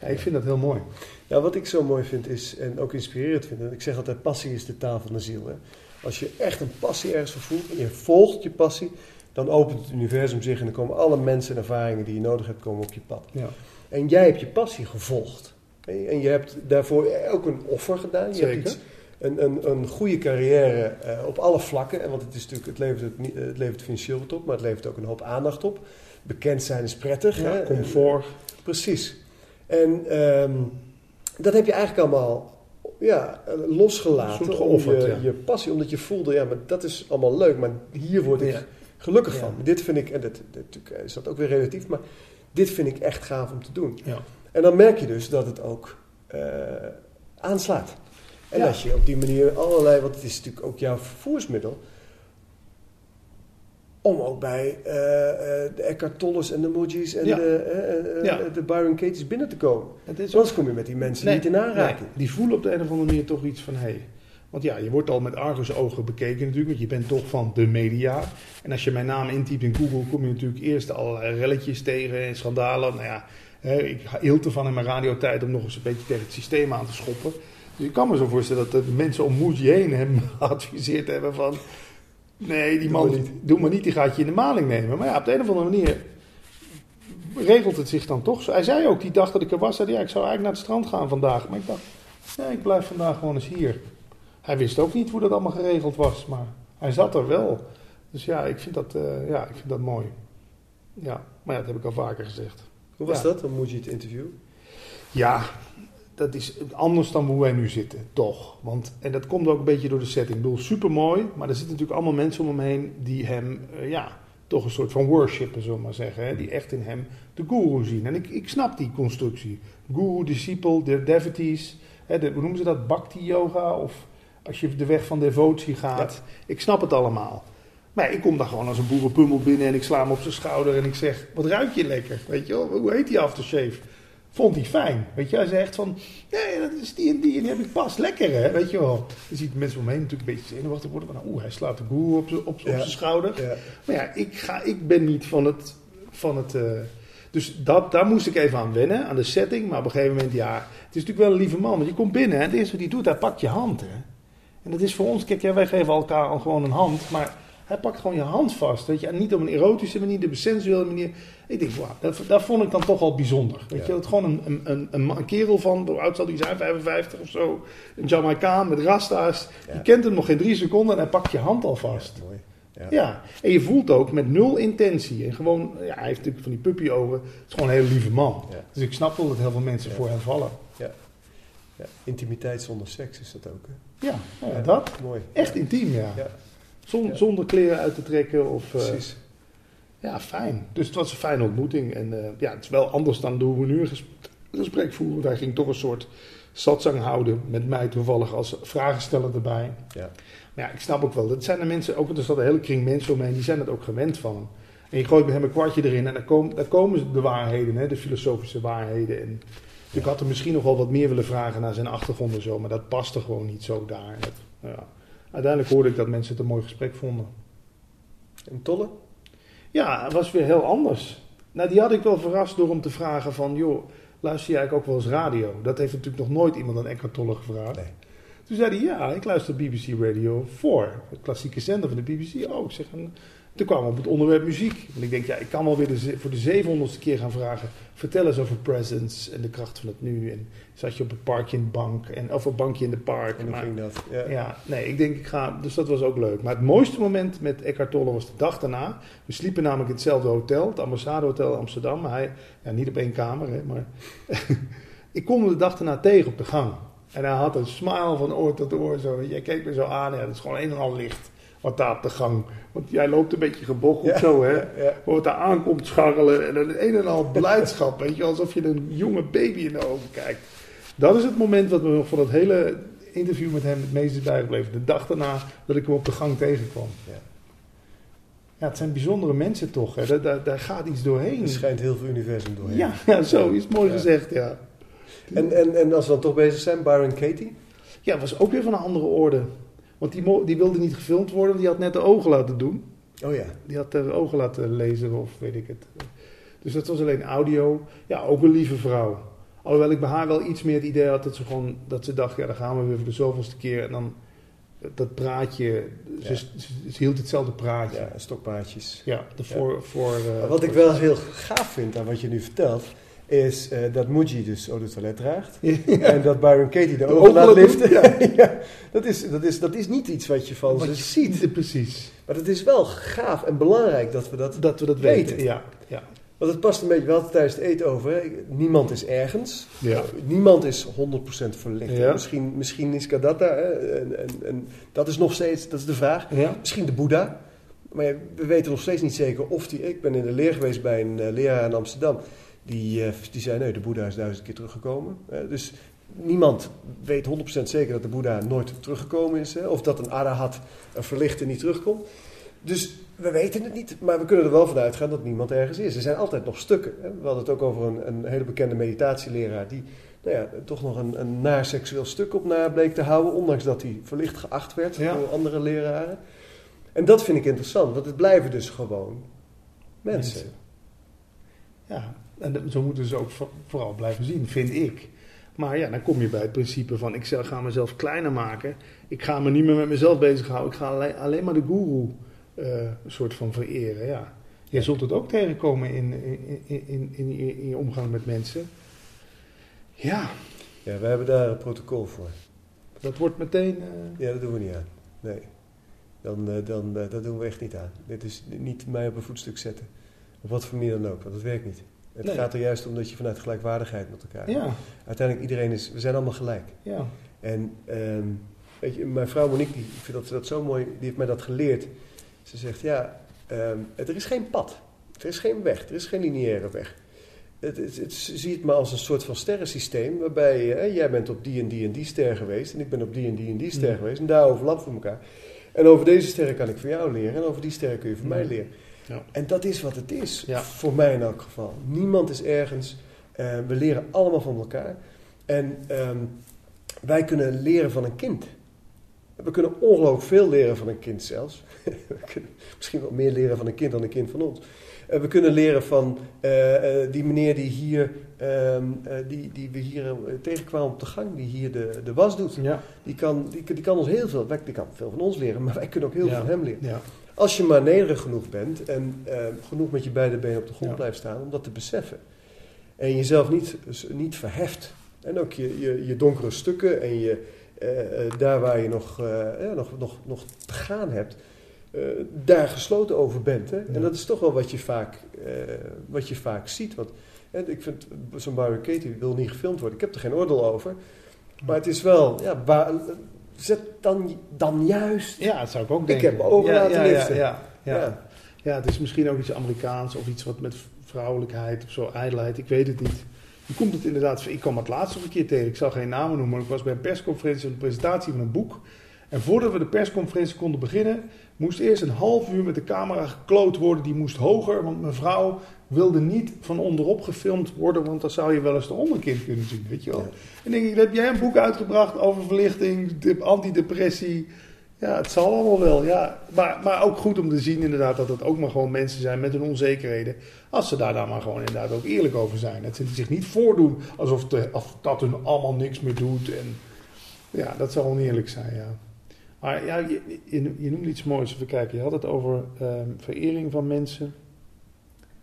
Ja, ik vind dat heel mooi. Ja, wat ik zo mooi vind is, en ook inspirerend vind, en ik zeg altijd, passie is de taal van de ziel. Hè? Als je echt een passie ergens voor voelt en je volgt je passie, dan opent het universum zich en dan komen alle mensen en ervaringen die je nodig hebt, komen op je pad. Ja. En jij hebt je passie gevolgd. En je hebt daarvoor ook een offer gedaan. Je Zeker. hebt iets een, een, een goede carrière eh, op alle vlakken. En want het, is natuurlijk, het, levert het, niet- het levert financieel wat op, maar het levert ook een hoop aandacht op. Bekend zijn is prettig. Ja, hè? comfort. Precies. En ehm, dat heb je eigenlijk allemaal ja, eh, losgelaten. Geofferd, je, ja. je passie, omdat je voelde, ja, maar dat is allemaal leuk, maar hier word ik Ja. gelukkig Ja. van. Dit vind ik, en dat, natuurlijk is dat ook weer relatief, maar dit vind ik echt gaaf om te doen. Ja. En dan merk je dus dat het ook eh, aanslaat. En als je op die manier allerlei, want het is natuurlijk ook jouw vervoersmiddel, om ook bij eh, eh, de Eckhart Tolles en de Mojis en Ja. de, eh, Ja. de Byron Katie's binnen te komen. Anders kom je met die mensen Nee, niet in aanraking. nee, die voelen op de een of andere manier toch iets van... Hey, want ja, je wordt al met argusogen bekeken natuurlijk, want je bent toch van de media. En als je mijn naam intypt in Google, kom je natuurlijk eerst allerlei relletjes tegen en schandalen. Nou ja, ik hield ervan in mijn radiotijd om nog eens een beetje tegen het systeem aan te schoppen. Dus ik kan me zo voorstellen dat de mensen om Moeji heen hem *laughs* geadviseerd hebben van... Nee, die man, niet. doe maar niet, die gaat je in de maling nemen. Maar ja, op de een of andere manier regelt het zich dan toch. Hij zei ook die dag dat ik er was, zei hij, ja, ik zou eigenlijk naar het strand gaan vandaag. Maar ik dacht, nee, ik blijf vandaag gewoon eens hier. Hij wist ook niet hoe dat allemaal geregeld was, maar hij zat er wel. Dus ja, ik vind dat, eh, ja, ik vind dat mooi. Ja, maar ja, dat heb ik al vaker gezegd. Hoe was Ja. dat? Dan moet je het interview. Ja, dat is anders dan hoe wij nu zitten, toch. Want, en dat komt ook een beetje door de setting. Ik bedoel, super mooi, maar er zitten natuurlijk allemaal mensen om hem heen die hem, eh, ja, toch een soort van worshipen, zullen we maar zeggen. Hè? Die echt in hem de guru zien. En ik, ik snap die constructie. Guru, discipel, de devotees. Hè, de, hoe noemen ze dat? Bhakti yoga? Of als je de weg van devotie gaat. Ik snap het allemaal. Maar ik kom daar gewoon als een boerenpummel binnen en ik sla hem op zijn schouder en ik zeg, wat ruik je lekker? Weet je wel, hoe heet die aftershave? Vond hij fijn, weet je. Hij zegt van, nee, dat is die en die en die heb ik pas. Lekker hè, weet je wel. Je ziet mensen heen natuurlijk een beetje zenuwachtig worden. Van, oeh, hij slaat de boer op, z'n- op, op Ja. zijn schouder. Ja. Maar ja, ik, ga, ik ben niet van het... Van het eh, dus dat, daar moest ik even aan wennen, aan de setting. Maar op een gegeven moment, ja, het is natuurlijk wel een lieve man. Want je komt binnen en het eerste wat hij doet, hij pakt je hand. Hè. En dat is voor ons, kijk, ja, wij geven elkaar al gewoon een hand. Maar hij pakt gewoon je hand vast. Weet je. En niet op een erotische manier, een sensuele manier. Ik denk, wauw, dat, dat vond ik dan toch al bijzonder. Weet Ja. je, dat gewoon een, een, een, een, kerel van, hoe oud zal die zijn, 55 of zo. Een Jamaicaan met rasta's. Ja. Je kent hem nog geen drie seconden en hij pakt je hand al vast. Mooi. Ja. Ja, en je voelt ook met nul intentie. En gewoon, ja, hij heeft natuurlijk van die puppyogen. Het is gewoon een hele lieve man. Ja. Dus ik snap wel dat heel veel mensen Ja. voor hem vallen. Ja. Intimiteit zonder seks is dat ook. Hè? Ja, ja, dat. Mooi. Echt intiem, ja. Ja. Zon- Ja. Zonder kleren uit te trekken. Of, eh, Precies. ja, fijn. Dus het was een fijne ontmoeting. En eh, ja, het is wel anders dan hoe we nu een ges- gesprek voeren. Want hij ging toch een soort satsang houden. Met mij toevallig als vragensteller erbij. Ja. Maar ja, ik snap ook wel. Dat zijn de mensen, ook, er zat een hele kring mensen omheen, die zijn het ook gewend van hem. En je gooit met hem een kwartje erin en daar, komen daar komen de waarheden, hè, de filosofische waarheden. En ik had er misschien nog wel wat meer willen vragen naar zijn achtergrond en zo, maar dat paste gewoon niet zo daar. Dat, nou ja. Uiteindelijk hoorde ik dat mensen het een mooi gesprek vonden. En Tolle? Ja, het was weer heel anders. Nou, die had ik wel verrast door hem te vragen van, joh, luister jij ook wel eens radio? Dat heeft natuurlijk nog nooit iemand aan Eckhart Tolle gevraagd. Nee. Toen zei hij, ja, ik luister BBC Radio 4, het klassieke zender van de BBC. Oh, ik zeg, en toen kwam we op het onderwerp muziek. En ik denk, ja, ik kan wel weer de, ze- voor de zevenhonderdste keer gaan vragen. Vertel eens over presence en de kracht van het nu. En zat je op het parkje in de bank, en, of een bankje in de park. En hoe ging dat? Ja. ja, nee, ik denk ik ga. Dus dat was ook leuk. Maar het mooiste moment met Eckhart Tolle was de dag daarna. We sliepen namelijk in hetzelfde hotel, het Ambassade Hotel Amsterdam. Hij, ja, niet op één kamer, hè, maar. *laughs* ik kom hem de dag daarna tegen op de gang. En hij had een smile van oor tot oor. Zo. Jij keek me zo aan. Ja, dat is gewoon een en al licht. Wat daar op de gang. Want jij loopt een beetje gebocheld Ja. zo, hè. Ja. Wat daar aankomt scharrelen. En een een en al blijdschap. *laughs* weet je, alsof je een jonge baby in de ogen kijkt. Dat is het moment wat me nog van dat hele interview met hem het meest is bijgebleven. De dag daarna dat ik hem op de gang tegenkwam. Ja. Ja, het zijn bijzondere mensen toch. Hè? Daar, daar, daar gaat iets doorheen. Er schijnt heel veel universum doorheen. Ja, ja, zo is mooi Ja. gezegd, ja. En, en, en als we dan toch bezig zijn, Byron Katie? Ja, was ook weer van een andere orde. Want die, die wilde niet gefilmd worden, want die had net de ogen laten doen. Oh ja. Die had de ogen laten lezen of weet ik het. Dus dat was alleen audio. Ja, ook een lieve vrouw. Alhoewel ik bij haar wel iets meer het idee had dat ze gewoon... Dat ze dacht, ja, dan gaan we weer voor de zoveelste keer. En dan dat praatje... Ze, Ja. ze, ze hield hetzelfde praatje. Ja, stokpaardjes. Ja, de voor... voor eh, wat ik wel heel gaaf vind aan wat je nu vertelt, is eh, dat Muji dus eau de toilet draagt. Ja. En dat Byron Katie de ogen laat liften. *laughs* Ja. dat, is, dat, is, dat is niet iets wat je van Wat ze je ziet. Precies. Maar het is wel gaaf en belangrijk dat we dat... Dat we dat Weten. weten. Ja. Ja. Want het past een beetje wel tijdens het eten over. hè. Niemand is ergens. Ja. Niemand is 100% verlicht. Ja. Misschien, misschien is Kadatta. En, en, en dat is nog steeds dat is de vraag. Ja. Misschien de Boeddha. Maar we weten nog steeds niet zeker of die... Ik ben in de leer geweest bij een eh, leraar in Amsterdam. Die, eh, die zei, nee, de Boeddha is duizend keer teruggekomen. Eh, dus niemand weet 100% zeker dat de Boeddha nooit teruggekomen is. Hè? Of dat een arahat, een verlichte, niet terugkomt. Dus we weten het niet, maar we kunnen er wel van uitgaan dat niemand ergens is. Er zijn altijd nog stukken. Hè? We hadden het ook over een, een hele bekende meditatieleraar... die nou ja, toch nog een, een naar seksueel stuk op na bleek te houden... ondanks dat hij verlicht geacht werd Ja. door andere leraren. En dat vind ik interessant, want het blijven dus gewoon mensen. Mensen. Ja, en zo moeten ze ook vo- vooral blijven zien, vind ik. Maar ja, dan kom je bij het principe van ik zal- ga mezelf kleiner maken. Ik ga me niet meer met mezelf bezighouden. Ik ga alleen, alleen maar de guru eh, soort van vereren. Ja. Je zult het ook tegenkomen in, in, in, in, in, je, in je omgang met mensen. Ja, Ja, we hebben daar een protocol voor. dat wordt meteen... eh, Ja, dat doen we niet aan. Nee. Dan, eh, dan, dat doen we echt niet aan. Dit is niet mij op een voetstuk zetten. Op wat voor manier dan ook, want dat werkt niet. Het Nee. gaat er juist om dat je vanuit gelijkwaardigheid met elkaar... ja, Uiteindelijk, iedereen is... We zijn allemaal gelijk. ja. En ehm, weet je, mijn vrouw Monique, die, ik vind dat, dat zo mooi, die heeft mij dat geleerd. Ze zegt, ja, ehm, er is geen pad. Er is geen weg. Er is geen lineaire weg. Het, het, het, zie het maar als een soort van sterrensysteem, waarbij eh, jij bent op die en die en die ster geweest, en ik ben op die en die en die ster Mm. geweest, en daar overlappen we elkaar. En over deze sterren kan ik van jou leren, en over die sterren kun je van Mm. mij leren. Ja. En dat is wat het is, Ja. voor mij in elk geval. Niemand is ergens, eh, we leren allemaal van elkaar. En ehm, wij kunnen leren van een kind. We kunnen ongelooflijk veel leren van een kind zelfs. *laughs* we kunnen misschien wel meer leren van een kind dan een kind van ons. Eh, we kunnen leren van eh, die meneer die hier, ehm, eh, die, die we hier tegenkwamen op de gang, die hier de, de was doet. Ja, Die kan, die, die kan ons heel veel, die kan veel van ons leren, maar wij kunnen ook heel veel van hem leren. Als je maar nederig genoeg bent en eh, genoeg met je beide benen op de grond Ja. blijft staan om dat te beseffen. En jezelf niet, niet verheft. En ook je, je, je donkere stukken en je, eh, eh, daar waar je nog, ja, nog, nog, nog te gaan hebt, daar gesloten over bent. Hè? Ja. En dat is toch wel wat je vaak, wat je vaak ziet. Want ik vind zo'n Katie wil niet gefilmd worden. Ik heb er geen oordeel over. Maar het is wel, ja, zet dan, dan juist. ja, dat zou ik ook Ik denken. heb me ogen ja, laten ja, liften. Ja, ja, ja. het is misschien ook iets Amerikaans of iets wat met vrouwelijkheid of zo, ijdelheid, ik weet het niet. Je komt het inderdaad, ik kwam het laatst nog een keer tegen, ik zal geen namen noemen, maar ik was bij een persconferentie, een presentatie van een boek. En voordat we de persconferentie konden beginnen, moest eerst een half uur met de camera gekloot worden, die moest hoger, want mevrouw wilde niet van onderop gefilmd worden, want dan zou je wel eens de onderkin kunnen zien, weet je wel. Ja. En denk ik, heb jij een boek uitgebracht over verlichting, de- antidepressie, ja, het zal allemaal wel. Ja. Maar, maar ook goed om te zien inderdaad dat het ook maar gewoon mensen zijn met hun onzekerheden. Als ze daar dan maar gewoon inderdaad ook eerlijk over zijn. Dat ze zich niet voordoen alsof de, dat hun allemaal niks meer doet. En, ja, dat zou oneerlijk zijn, ja. Maar ja, je, je, je noemde iets moois. Even kijken. Je had het over ehm, verering van mensen.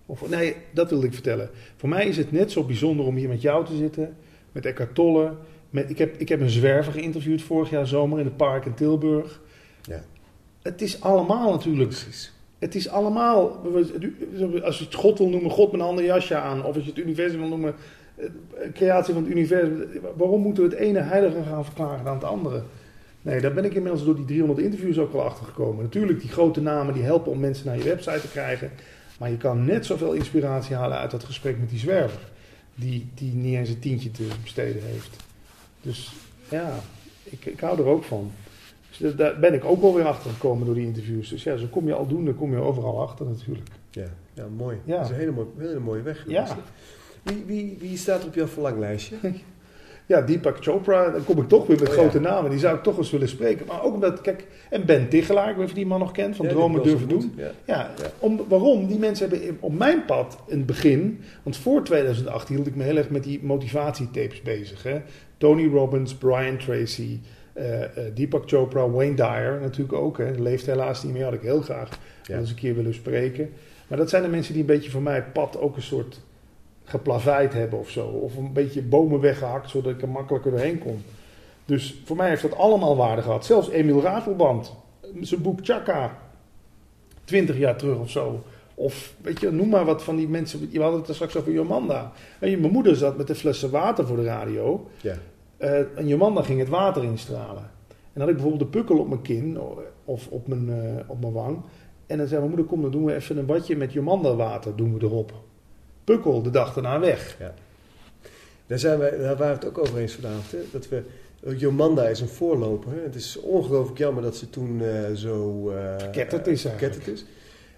Of, nee, dat wilde ik vertellen. Voor mij is het net zo bijzonder om hier met jou te zitten. Met Eckhart Tolle. Met, ik, heb, ik heb een zwerver geïnterviewd vorig jaar zomer in het park in Tilburg. Ja. Het is allemaal natuurlijk. Precies. Het is allemaal. Als je het God wil noemen, God met een ander jasje aan. Of als je het universum wil noemen, eh, creatie van het universum. Waarom moeten we het ene heilige gaan verklaren dan het andere? Nee, daar ben ik inmiddels door die 300 interviews ook wel achter gekomen. Natuurlijk, die grote namen die helpen om mensen naar je website te krijgen. Maar je kan net zoveel inspiratie halen uit dat gesprek met die zwerver. Die, die niet eens een tientje te besteden heeft. Dus ja, ik, ik hou er ook van. Dus da- daar ben ik ook wel weer achter gekomen door die interviews. Dus ja, zo kom je al doen, dan kom je overal achter natuurlijk. Ja, ja mooi. Ja. Dat is een hele mooie, hele mooie weg. Ja. Wie, wie, wie staat op jouw verlanglijstje? *laughs* Ja, Deepak Chopra, dan kom ik toch weer met Oh, grote ja. namen. Die zou ik toch eens willen spreken. Maar ook omdat, kijk, en Ben Tichelaar, ik weet niet of die man nog kent, van Ja, Dromen Durven Doen. Ja. Om, waarom? Die mensen hebben op mijn pad in het begin, want voor 2008 hield ik me heel erg met die motivatietapes bezig. Hè? Tony Robbins, Brian Tracy, eh, eh, Deepak Chopra, Wayne Dyer natuurlijk ook. Hè? Leeft helaas niet meer, had ik heel graag eens een keer willen spreken. Maar dat zijn de mensen die een beetje voor mij pad ook een soort geplaveid hebben of zo. Of een beetje bomen weggehakt, zodat ik er makkelijker doorheen kon. Dus voor mij heeft dat allemaal waarde gehad. Zelfs Emil Ratelband, zijn boek Chaka, 20 jaar terug of zo. Of weet je, noem maar wat van die mensen. Je had het er straks over Jomanda. En je- mijn moeder zat met de flessen water voor de radio. Ja. Eh, en Jomanda ging het water instralen. En dan had ik bijvoorbeeld de pukkel op mijn kin of op mijn, eh, op mijn wang. En dan zei mijn moeder, kom dan doen we even een badje met Jomanda water doen we erop. Pukkel de dag daarna weg. Daar, zijn wij, daar waren we het ook over eens vanavond. Hè? Dat we, Jomanda is een voorloper. Hè? Het is ongelooflijk jammer dat ze toen eh, zo... Geketterd is is.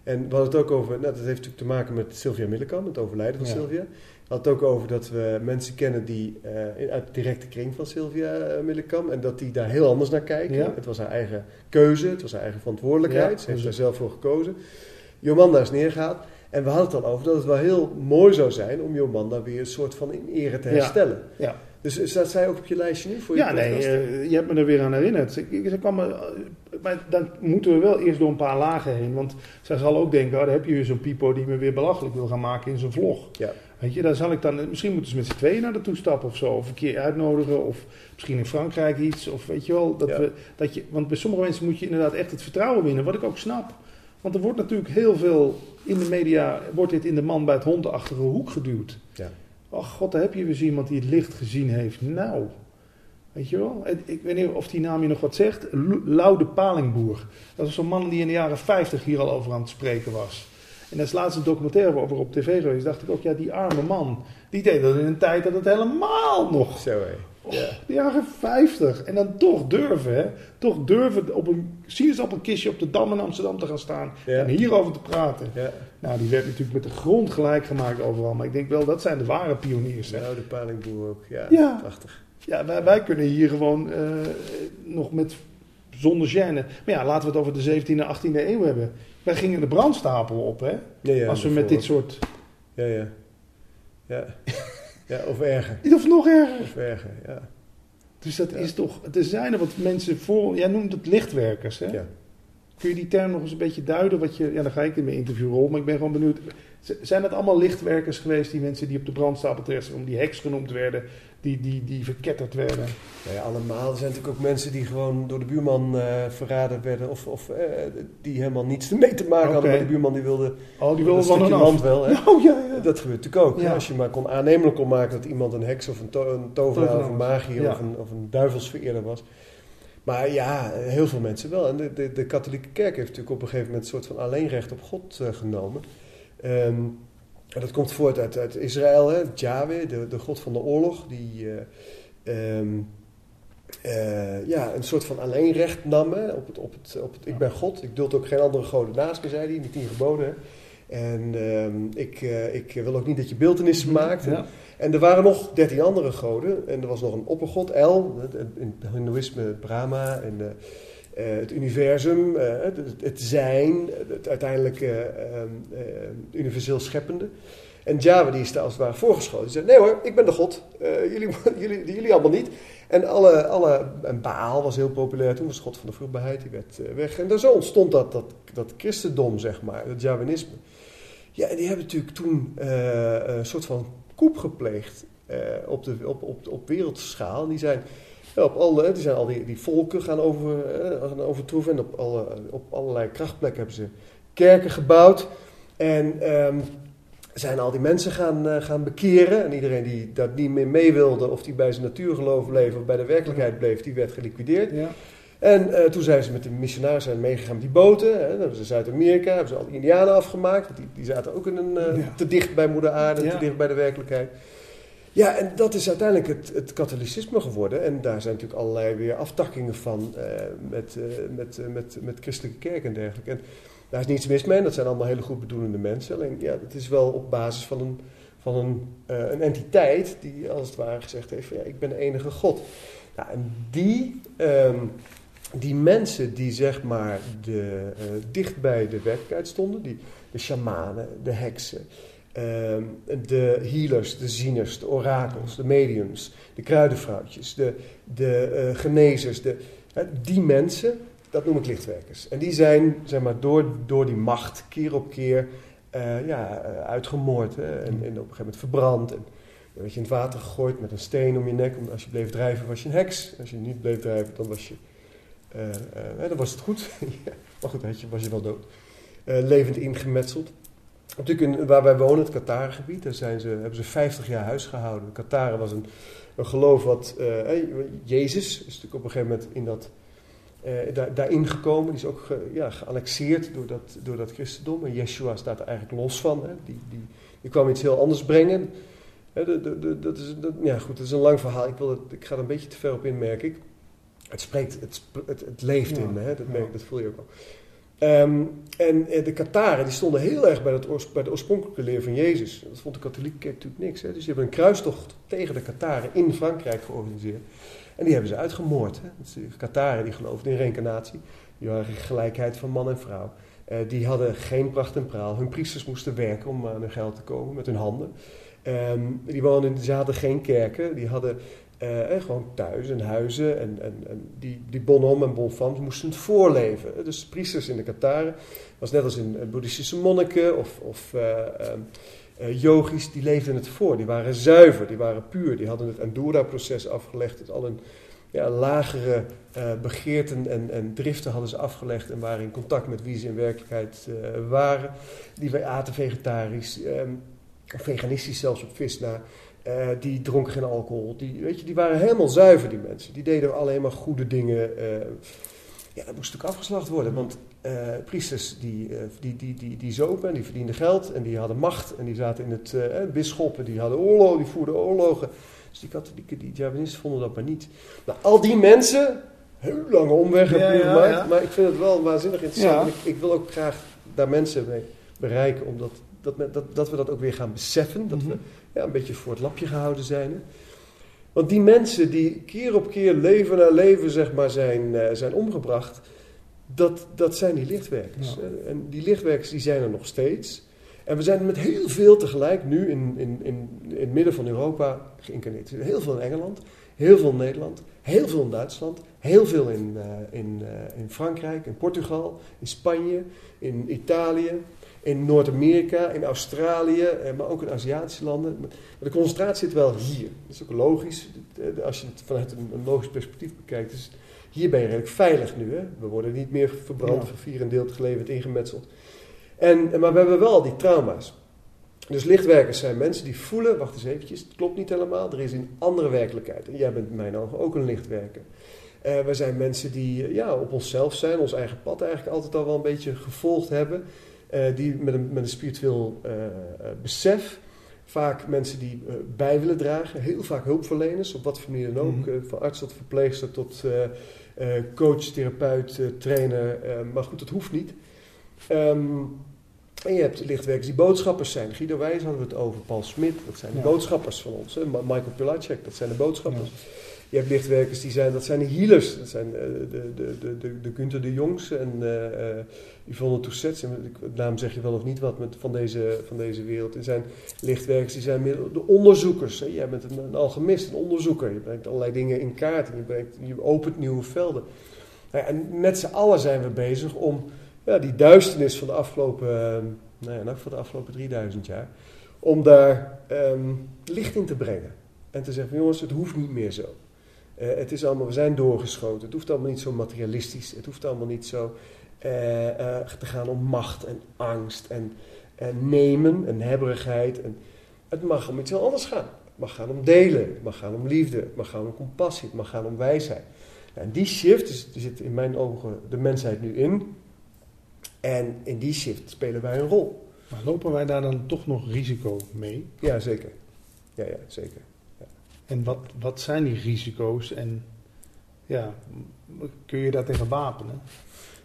En we hadden het ook over... Nou, dat heeft natuurlijk te maken met Sylvia Millekam, het overlijden van Ja. Sylvia. We hadden het ook over dat we mensen kennen die in- uit de directe kring van Sylvia eh, Millekam... en dat die daar heel anders naar kijken. Ja. Het was haar eigen keuze, het was haar eigen verantwoordelijkheid. Ja, ze heeft dus- daar zelf voor gekozen. Jomanda is neergehaald. En we hadden het al over dat het wel heel mooi zou zijn om Jomanda weer een soort van in ere te herstellen. Ja. Dus staat zij ook op je lijstje nu voor je Ja, nee, podcast? eh, je hebt me er weer aan herinnerd. Ik kwam er- eh, maar dan moeten we wel eerst door een paar lagen heen. Want zij zal ook denken, oh, daar heb je weer zo'n pipo die me weer belachelijk wil gaan maken in zijn vlog. Ja. Weet je, daar zal ik dan, misschien moeten ze met z'n tweeën naar naartoe stappen of zo. Of een keer uitnodigen. Of misschien in Frankrijk iets. Of weet je wel, dat Ja. we, dat je, want bij sommige mensen moet je inderdaad echt het vertrouwen winnen. Wat ik ook snap. Want er wordt natuurlijk heel veel in de media, wordt dit in de man bij het hondachtige hoek geduwd. Ja. Ach god, daar heb je weer iemand die het licht gezien heeft. Nou, weet je wel. Ik weet niet of die naam je nog wat zegt. Loude Palingboer. Dat was zo'n man die in de jaren 50 hier al over aan het spreken was. En daar is laatst een documentaire over op tv geweest. Dacht ik ook, ja, die arme man. Die deed dat in een tijd dat het helemaal nog Zo. Oh, Ja. de jaren 50. En dan toch durven, hè? Toch durven op een sinaasappelkistje op de Dam in Amsterdam te gaan staan. Ja. En hierover te praten. Ja. Nou, die werd natuurlijk met de grond gelijk gemaakt overal. Maar ik denk wel, dat zijn de ware pioniers. Hè? Nou, de palingboer ook. Ja, Ja. prachtig. Ja, wij, wij kunnen hier gewoon eh, nog met zonder gêne. Maar ja, laten we het over de 17e, 18e eeuw hebben. Wij gingen de brandstapel op, hè? Ja, ja, Als we met dit soort... Ja, ja. Ja. Ja, of erger. Of nog erger. Of erger, ja. Dus dat Ja. is toch... Er zijn er wat mensen voor... Jij noemt het lichtwerkers, hè? Ja. Kun je die term nog eens een beetje duiden? Wat je, ja, dan ga ik in mijn interviewrol, maar ik ben gewoon benieuwd. Zijn het allemaal lichtwerkers geweest, die mensen die op de brandstapel terecht zijn, om die heks genoemd werden, die, die, die verketterd werden? Nou ja, allemaal. Er zijn natuurlijk ook mensen die gewoon door de buurman eh, verraden werden. Of, of eh, die helemaal niets mee te maken hadden. Maar de buurman die wilde Oh, die een hun af. land wel. Hè? Oh ja, ja. Dat gebeurt natuurlijk ook. Ja. Als je maar kon aannemelijk kon maken dat iemand een heks of een, to een tovenaar of een magier of, een, of een duivelsvereerder was. Maar ja, heel veel mensen wel. En de, de, de katholieke kerk heeft natuurlijk op een gegeven moment een soort van alleenrecht op God eh, genomen. Ehm, en dat komt voort uit, uit Israël, hè, Yahweh, de, de god van de oorlog, die eh, ehm, eh, ja, een soort van alleenrecht nam hè, op het, op het, op het ik ben God, ik duld ook geen andere goden naast me, zei hij, in die tien geboden. En ehm, ik, eh, ik wil ook niet dat je beeldenissen maakt. En, Ja. en er waren nog dertien andere goden. En er was nog een oppergod, El, in het Hindoeïsme Brahma en het universum, eh, het, zijn, het uiteindelijk eh, ehm, eh, universeel scheppende. En Java die is daar als het ware voorgeschoten. Die zei, nee hoor, ik ben de god, Eh, jullie, *laughs* jullie, jullie allemaal niet. En, alle, alle, en Baal was heel populair toen, was god van de vruchtbaarheid, die werd eh, weg. En daar zo ontstond dat, dat, dat christendom, zeg maar, het Javanisme. Ja, en die hebben natuurlijk toen eh, een soort van koep gepleegd eh, op, de, op, op, op wereldschaal. En die zijn, ja, op alle, die zijn al die, die volken gaan, over, gaan overtroeven. En op, alle, op allerlei krachtplekken hebben ze kerken gebouwd. En ehm, zijn al die mensen gaan, eh, gaan bekeren. En iedereen die dat niet meer mee wilde, of die bij zijn natuurgeloof bleef of bij de werkelijkheid bleef, die werd geliquideerd. Ja. En eh, toen zijn ze met de missionarissen meegegaan met die boten. Hè. Dan hebben ze Zuid-Amerika, hebben ze al die Indianen afgemaakt. Want die, die zaten ook in een, eh, Ja. te dicht bij moeder aarde, Ja. te dicht bij de werkelijkheid. Ja, en dat is uiteindelijk het, het katholicisme geworden. En daar zijn natuurlijk allerlei weer aftakkingen van eh, met, eh, met, eh, met, met christelijke kerk en dergelijke. En daar is niets mis mee. Dat zijn allemaal hele goed bedoelende mensen. Alleen, ja, het is wel op basis van een, van een, een entiteit die als het ware gezegd heeft van, ja, ik ben de enige God. Nou, en die... ehm, die mensen die zeg maar de, dicht bij de werkelijkheid stonden, die, de shamanen, de heksen, de healers, de zieners, de orakels, de mediums, de kruidenvrouwtjes, de, de eh, genezers, de, die mensen, dat noem ik lichtwerkers. En die zijn zeg maar, door, door die macht keer op keer eh, ja, eh, uitgemoord. Hè? En, en op een gegeven moment verbrand. En dan werd je in het water gegooid met een steen om je nek. Omdat als je bleef drijven was je een heks. Als je niet bleef drijven dan was je... dan was het goed. *laughs* Maar goed, was je wel dood. Levend ingemetseld. Natuurlijk in, waar wij wonen, het Qatar-gebied, daar zijn ze, hebben ze 50 jaar huis gehouden. Qatar was een, een geloof wat... eh, Jezus is natuurlijk op een gegeven moment in dat, eh, daar, daarin gekomen. Die is ook ge, ja, geannexeerd door dat, door dat christendom. En Yeshua staat er eigenlijk los van. Hè. Die, die, die kwam iets heel anders brengen. Hè, de, de, de- dat is, dat, ja, goed, dat is een lang verhaal. Ik, wil het, ik ga er een beetje te ver op in, merk ik. Het spreekt, het, het, het leeft Ja, in me, hè? Dat, merk, dat voel je ook al. Ehm, en eh, de Kataren die stonden heel erg bij, oors- bij de oorspronkelijke leer van Jezus. Dat vond de katholieke kerk natuurlijk niks. Hè? Dus die hebben een kruistocht tegen de Kataren in Frankrijk georganiseerd. En die hebben ze uitgemoord. Hè? Dus de Kataren die geloofden in reïncarnatie. Die waren gelijkheid van man en vrouw. Eh, die hadden geen pracht en praal. Hun priesters moesten werken om aan hun geld te komen met hun handen. Ehm, die woonden, ze hadden geen kerken. Die hadden eh, eh, gewoon thuis en huizen. En, en, en die, die bonhomme en bonfams moesten het voorleven. Dus de priesters in de Kataren, was net als in eh, boeddhistische monniken of, of eh, eh, yogis, die leefden het voor. Die waren zuiver, die waren puur. Die hadden het Andura-proces afgelegd. Het al een ja, lagere eh, begeerten en, en driften hadden ze afgelegd en waren in contact met wie ze in werkelijkheid eh, waren. Die aten vegetarisch, ehm, veganistisch zelfs op vis na. Eh, die dronken geen alcohol. Die, weet je, die waren helemaal zuiver, die mensen. Die deden alleen maar goede dingen. eh. ja, dat moest natuurlijk afgeslacht worden. Want eh, priesters die, die, die, die, die zopen en die verdienden geld. En die hadden macht. En die zaten in het... eh bisschoppen die hadden oorlog, die voerden oorlogen. Dus die katholieken, die Javanisten vonden dat maar niet. Nou, al die mensen... Heel lange omweg Ja, ja, gemaakt. ja. Maar ik vind het wel waanzinnig interessant. Ik, ik wil ook graag daar mensen mee bereiken. Omdat dat, men- dat, dat we dat ook weer gaan beseffen. Dat we Mhm. ja, een beetje voor het lapje gehouden zijn. hè. Want die mensen die keer op keer leven na leven zeg maar, zijn, eh, zijn omgebracht, dat, dat zijn die lichtwerkers. Ja. En die lichtwerkers die zijn er nog steeds. En we zijn met heel veel tegelijk nu in, in, in, in het midden van Europa geïncarneerd. Heel veel in Engeland, heel veel in Nederland, heel veel in Duitsland, heel veel in, eh, in, eh, in Frankrijk, in Portugal, in Spanje, in Italië, in Noord-Amerika, in Australië, eh, maar ook in Aziatische landen. Maar de concentratie zit wel hier. Dat is ook logisch. Eh, Als je het vanuit een, logisch perspectief bekijkt, dus hier ben je redelijk veilig nu. Hè? We worden niet meer verbrand, Ja. vervierendeeld, geleverd, ingemetseld. En, maar we hebben wel die trauma's. Dus lichtwerkers zijn mensen die voelen, wacht eens eventjes, het klopt niet helemaal, er is een andere werkelijkheid. En jij bent in mijn ogen ook een lichtwerker. Eh we zijn mensen die eh, ja, op onszelf zijn, ons eigen pad eigenlijk altijd al wel een beetje gevolgd hebben. Eh, die met een, met een spiritueel eh, eh, besef, vaak mensen die bij willen dragen, heel vaak hulpverleners, op wat voor manier dan ook, Mhm. van arts tot verpleegster tot coach, therapeut, trainer. maar goed, dat hoeft niet. Ehm, en je hebt lichtwerkers die boodschappers zijn. Guido Wijs hadden we het over, Paul Smit, dat zijn de Ja. boodschappers van ons. Hè? Michael Pilacek, dat zijn de boodschappers. Je hebt lichtwerkers die zijn, dat zijn de healers. Dat zijn eh, de, de, de, de, de de Jongs en eh eh, Yvonne Toussets. De naam zeg je wel of niet wat met, van, deze, van deze wereld. Er zijn lichtwerkers die zijn de onderzoekers. Hè? Jij bent een, een alchemist, een onderzoeker. Je brengt allerlei dingen in kaart en je, brengt, je opent nieuwe velden. Nou ja, en met z'n allen zijn we bezig om ja, die duisternis van de afgelopen, eh, nou ja, nou, van de afgelopen 3000 jaar, om daar ehm, licht in te brengen. En te zeggen, jongens, het hoeft niet meer zo. Eh, het is allemaal, we zijn doorgeschoten. Het hoeft allemaal niet zo materialistisch. Het hoeft allemaal niet zo eh, eh, te gaan om macht en angst en, en nemen en hebberigheid. En het mag om iets heel anders gaan. Het mag gaan om delen. Het mag gaan om liefde. Het mag gaan om compassie. Het mag gaan om wijsheid. Nou, en die shift, dus, zit in mijn ogen de mensheid nu in. En in die shift spelen wij een rol. Maar lopen wij daar dan toch nog risico mee? Ja, zeker. Ja, ja, zeker. En wat, wat zijn die risico's? En ja, kun je daar tegen wapenen?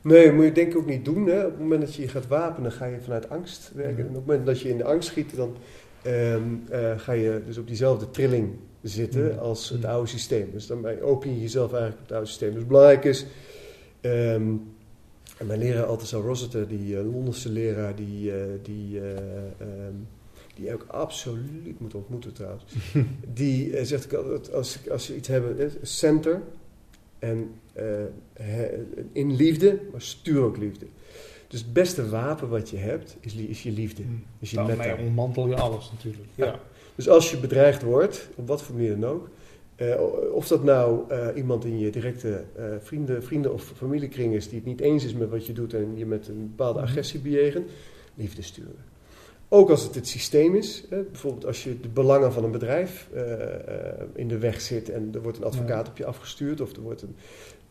Nee, moet je denk ik ook niet doen. Hè. Op het moment dat je je gaat wapenen, ga je vanuit angst werken. Ja. En op het moment dat je in de angst schiet, dan ehm, eh, ga je dus op diezelfde trilling zitten Ja. als het Ja. oude systeem. Dus dan ben je- open je jezelf eigenlijk op het oude systeem. Dus belangrijk is, ehm, en mijn leraar Althusser Rossiter, die eh, Londense leraar, die, eh, die, eh, ehm, die je ook absoluut moet ontmoeten trouwens. *laughs* die eh, zegt ik altijd, als, als je iets hebt, eh, center en eh, in liefde, maar stuur ook liefde. Dus het beste wapen wat je hebt, is, is je liefde. Is je Daarmee metta. ontmantel je alles natuurlijk. Ja. Ja. Dus als je bedreigd wordt, op wat voor manier dan ook, eh, of dat nou iemand in je directe vrienden, vrienden of familiekring is die het niet eens is met wat je doet en je met een bepaalde Mhm. agressie bejegent, liefde sturen. Ook als het het systeem is, hè, bijvoorbeeld als je de belangen van een bedrijf eh, eh, in de weg zit en er wordt een advocaat op je afgestuurd of er wordt een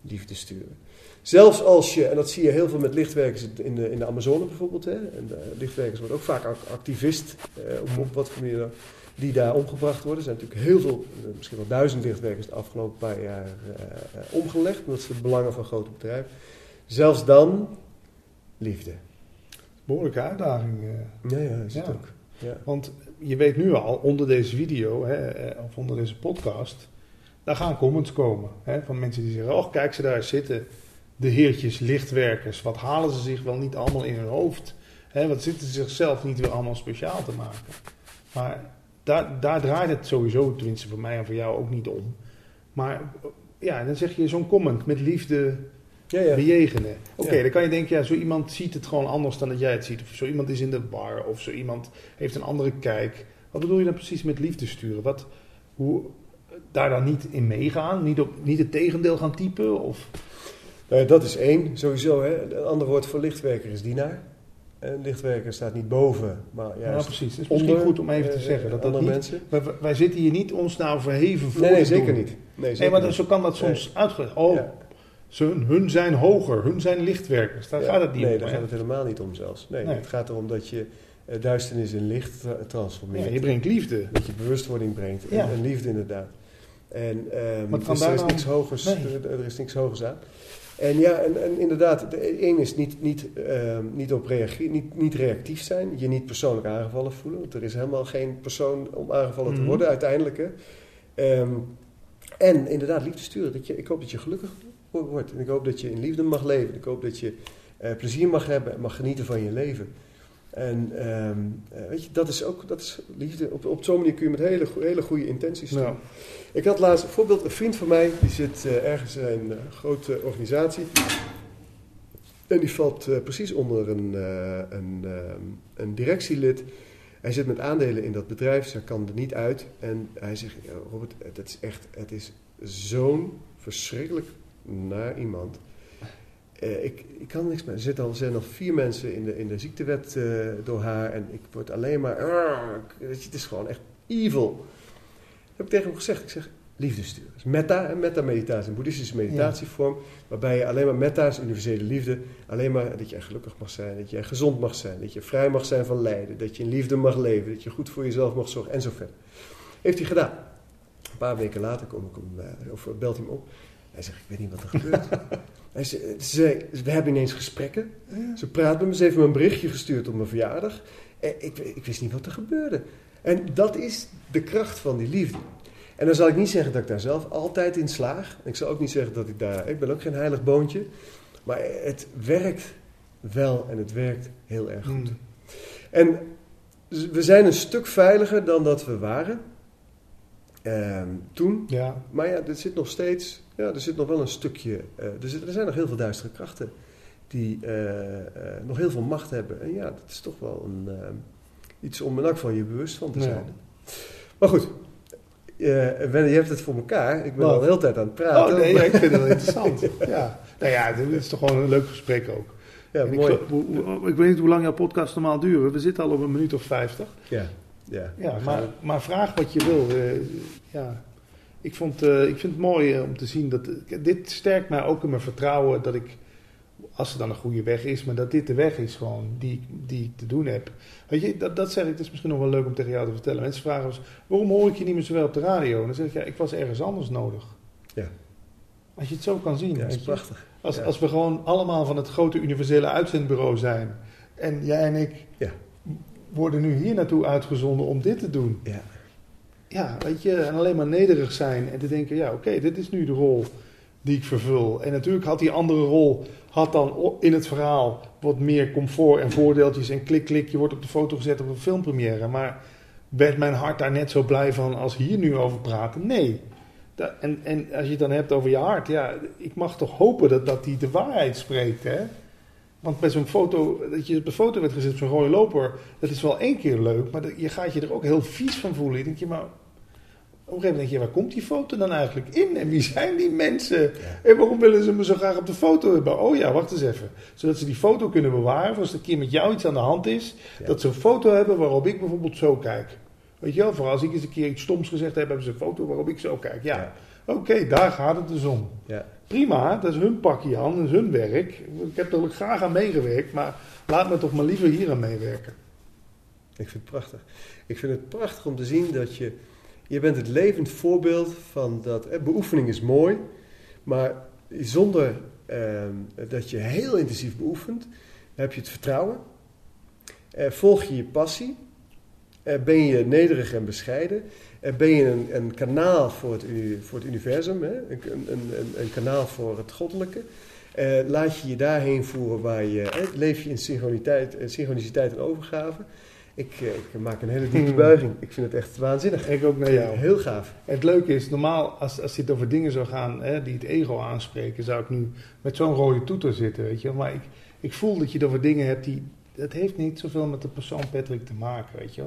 liefde sturen. Zelfs als je, en dat zie je heel veel met lichtwerkers in de, in de Amazone bijvoorbeeld, hè, en de lichtwerkers worden ook vaak ac- activist, eh, op, op wat voor manier dan, die daar omgebracht worden. Er zijn natuurlijk heel veel, eh, misschien wel duizend lichtwerkers de afgelopen paar jaar eh, eh, omgelegd, omdat ze de belangen van grote bedrijven. Zelfs dan, liefde. Behoorlijke uitdaging. eh. Ja, ja, is het Ja. ook. Ja. Want je weet nu al, onder deze video, hè, eh, of onder deze podcast, daar gaan comments komen. Hè, van mensen die zeggen, oh kijk ze daar zitten, de heertjes lichtwerkers. Wat halen ze zich wel niet allemaal in hun hoofd? Hè, wat zitten ze zichzelf niet weer allemaal speciaal te maken? Maar daar, daar draait het sowieso, tenminste voor mij en voor jou ook niet om. Maar ja, dan zeg je zo'n comment met liefde Ja, ja. bejegenen. Oké, Ja. dan kan je denken, ja, zo iemand ziet het gewoon anders dan dat jij het ziet. Of zo iemand is in de bar, of zo iemand heeft een andere kijk. Wat bedoel je dan precies met liefde sturen? Wat, hoe, daar dan niet in meegaan? Niet, op, niet het tegendeel gaan typen? Of, Nou ja, dat is één, sowieso. Hè. Een ander woord voor lichtwerker is dienaar. Een lichtwerker staat niet boven, maar ja, juist precies. Het is misschien onder, goed om even te eh, zeggen. Dat dat andere niet, mensen. wij, wij zitten hier niet ons nou verheven voor Nee, nee, zeker doen. niet. Nee, Nee, zeker maar dan- niet. zo kan dat soms uitgelegd. Oh, Ja. Ze, hun zijn hoger, hun zijn lichtwerkers. Daar Ja, gaat het niet nee, om. daar hè? gaat het helemaal niet om zelfs. Nee, Nee. het gaat erom dat je eh, duisternis in licht tra- transformeert. Ja, je brengt liefde. Dat je bewustwording brengt. En, Ja. en liefde inderdaad. En ehm, Wat kan dus daar er is niks hogers, Nee. er, is niks hogers aan. En ja, en, en inderdaad, de een is niet, niet, ehm, niet, op reagie, niet, niet reactief zijn, je niet persoonlijk aangevallen voelen. Want er is helemaal geen persoon om aangevallen te Mhm. worden uiteindelijk. Hè. Ehm, en inderdaad, liefde sturen. Dat je, ik hoop dat je gelukkig wo- wordt. En ik hoop dat je in liefde mag leven. Ik hoop dat je eh, plezier mag hebben en mag genieten van je leven. En ehm, eh, weet je, dat is ook dat is liefde. Op, op zo'n manier kun je met hele, hele goede intenties doen. Nou, Ik had laatst bijvoorbeeld een vriend van mij, die zit eh, ergens in een grote organisatie. En die valt precies onder een, een, ehm, een directielid. Hij zit met aandelen in dat bedrijf, hij kan er niet uit. En hij zegt, Robert, het is echt, het is zo'n verschrikkelijk naar iemand. Eh, ik, ik kan niks meer. Er zitten al, zijn nog vier mensen in de, in de ziektewet eh, door haar. En ik word alleen maar... je, het is gewoon echt evil. Dat heb ik tegen hem gezegd. Ik zeg, liefde sturen. Dus metta, en metta-meditatie, een boeddhistische meditatievorm. Waarbij je alleen maar metta is universele liefde. Alleen maar dat je gelukkig mag zijn. Dat je gezond mag zijn. Dat je vrij mag zijn van lijden. Dat je in liefde mag leven. Dat je goed voor jezelf mag zorgen. En zo verder. Heeft hij gedaan. Een paar weken later kom ik hem, eh, of belt hij me op. Hij zegt, ik weet niet wat er gebeurt. *laughs* Hij ze we hebben ineens gesprekken. Ze praat met me, ze heeft me een berichtje gestuurd op mijn verjaardag. En ik, ik wist niet wat er gebeurde. En dat is de kracht van die liefde. En dan zal ik niet zeggen dat ik daar zelf altijd in slaag. Ik zal ook niet zeggen dat ik daar... Ik ben ook geen heilig boontje. Maar het werkt wel en het werkt heel erg goed. mm. En we zijn een stuk veiliger dan dat we waren. Ehm, toen. ja, Maar ja, er zit nog steeds, ja, er zit nog wel een stukje, eh, er, zit, er zijn nog heel veel duistere krachten die eh, eh, nog heel veel macht hebben. En ja, dat is toch wel een, iets om in elk geval je bewust van te Ja. zijn. Maar goed, Wenne, je hebt het voor elkaar. Ik ben Wat? al de hele tijd aan het praten. Oh nee, ja, ik vind het wel *laughs* interessant. Ja. Nou ja, dit is toch gewoon een leuk gesprek ook. Ja, ik, mooi. hoe- ik weet niet hoe lang jouw podcast normaal duren. We zitten al op een minuut of vijftig. Ja, ja. Ja, maar, maar vraag wat je wil. ja. Ik, vond, eh, ik vind het mooi eh, om te zien dat... dit sterkt mij ook in mijn vertrouwen dat ik... Als er dan een goede weg is, maar dat dit de weg is gewoon die, die ik te doen heb. Weet je, dat, dat zeg ik, dat is misschien nog wel leuk om tegen jou te vertellen. Mensen vragen ons, waarom hoor ik je niet meer zowel op de radio? En dan zeg ik, ja, ik was ergens anders nodig. Ja. Als je het zo kan zien. ja, is prachtig. Als, Ja. als we gewoon allemaal van het grote universele uitzendbureau zijn. En jij en ik Ja. worden nu hier naartoe uitgezonden om dit te doen. Ja. Ja, weet je, en alleen maar nederig zijn en te denken, ja oké, dit is nu de rol die ik vervul. En natuurlijk had die andere rol, had dan in het verhaal wat meer comfort en voordeeltjes en klik, klik, je wordt op de foto gezet op een filmpremière. Maar werd mijn hart daar net zo blij van als hier nu over praten? Nee. En, en als je het dan hebt over je hart, ja, ik mag toch hopen dat, dat die de waarheid spreekt, hè? Want bij zo'n foto, dat je op de foto werd gezet, zo'n rode loper, dat is wel één keer leuk, maar je gaat je er ook heel vies van voelen. Je denkt je, maar op een gegeven moment denk je, waar komt die foto dan eigenlijk in? En wie zijn die mensen? En waarom willen ze me zo graag op de foto hebben? Oh ja, wacht eens even. Zodat ze die foto kunnen bewaren, als er een keer met jou iets aan de hand is, Ja. dat ze een foto hebben waarop ik bijvoorbeeld zo kijk. Weet je wel, voor als ik eens een keer iets stoms gezegd heb, hebben ze een foto waarop ik zo kijk. Ja, oké, daar gaat het dus om. Ja. Prima, dat is hun pakje aan, dat is hun werk. Ik heb er graag aan meegewerkt, maar laat me toch maar liever hier aan meewerken. Ik vind het prachtig. Ik vind het prachtig om te zien dat je... Je bent het levend voorbeeld van dat... Eh, beoefening is mooi, maar zonder ehm, dat je heel intensief beoefent... heb je het vertrouwen. Eh, volg je je passie. Eh, ben je nederig en bescheiden. Eh, ben je een, een kanaal voor het, voor het universum. Hè? Een, een, een, een kanaal voor het goddelijke. Eh, laat je je daarheen voeren waar je... leef je in synchroniteit, synchroniciteit en overgave... Ik, ik maak een hele diepe Hmm. buiging. Ik vind het echt waanzinnig. Ik ook naar jou. Heel gaaf. Het leuke is, normaal als, als dit over dingen zou gaan hè, die het ego aanspreken, zou ik nu met zo'n rode toeter zitten, weet je. Maar ik, ik voel dat je het over dingen hebt die, dat heeft niet zoveel met de persoon Patrick te maken, weet je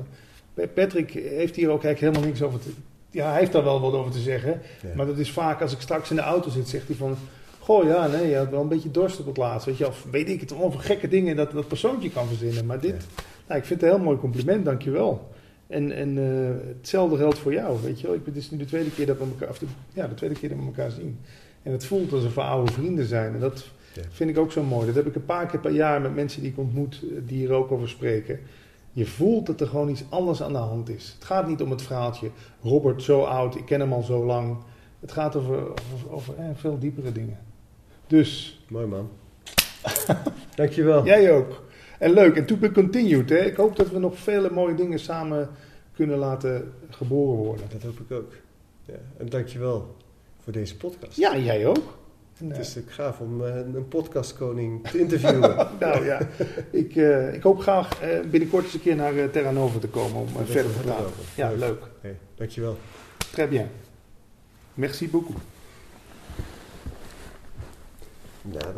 Patrick heeft hier ook eigenlijk helemaal niks over te... Ja, hij heeft daar wel wat over te zeggen, Ja. maar dat is vaak als ik straks in de auto zit, zegt hij van... Goh, ja, nee, je had wel een beetje dorst op het laatst, weet je wel. Of weet ik het, over gekke dingen dat dat persoontje kan verzinnen. Maar dit, nou, ik vind het een heel mooi compliment, dankjewel. En, en eh, hetzelfde geldt voor jou, weet je wel. Ik, het is nu de tweede keer dat we elkaar, of de, ja, de tweede keer dat we elkaar zien. En het voelt alsof we oude vrienden zijn. En dat Ja. vind ik ook zo mooi. Dat heb ik een paar keer per jaar met mensen die ik ontmoet, eh, die hier ook over spreken. Je voelt dat er gewoon iets anders aan de hand is. Het gaat niet om het verhaaltje, Robert zo oud, ik ken hem al zo lang. Het gaat over, over, over eh, veel diepere dingen. Dus, Mooi man. *laughs* Dankjewel. Jij ook. En leuk. En to be continued. Hè? Ik hoop dat we nog vele mooie dingen samen kunnen laten geboren worden. Dat hoop ik ook. Ja. En dankjewel voor deze podcast. Ja, jij ook. En, Het eh, is gaaf om eh, een podcastkoning te interviewen. *laughs* nou ja, ik, eh, ik hoop graag eh, binnenkort eens een keer naar uh, Terra Nova te komen om eh, verder te praten. Ja, Leuk. leuk. Hey, dankjewel. Très bien. Merci beaucoup. Ja,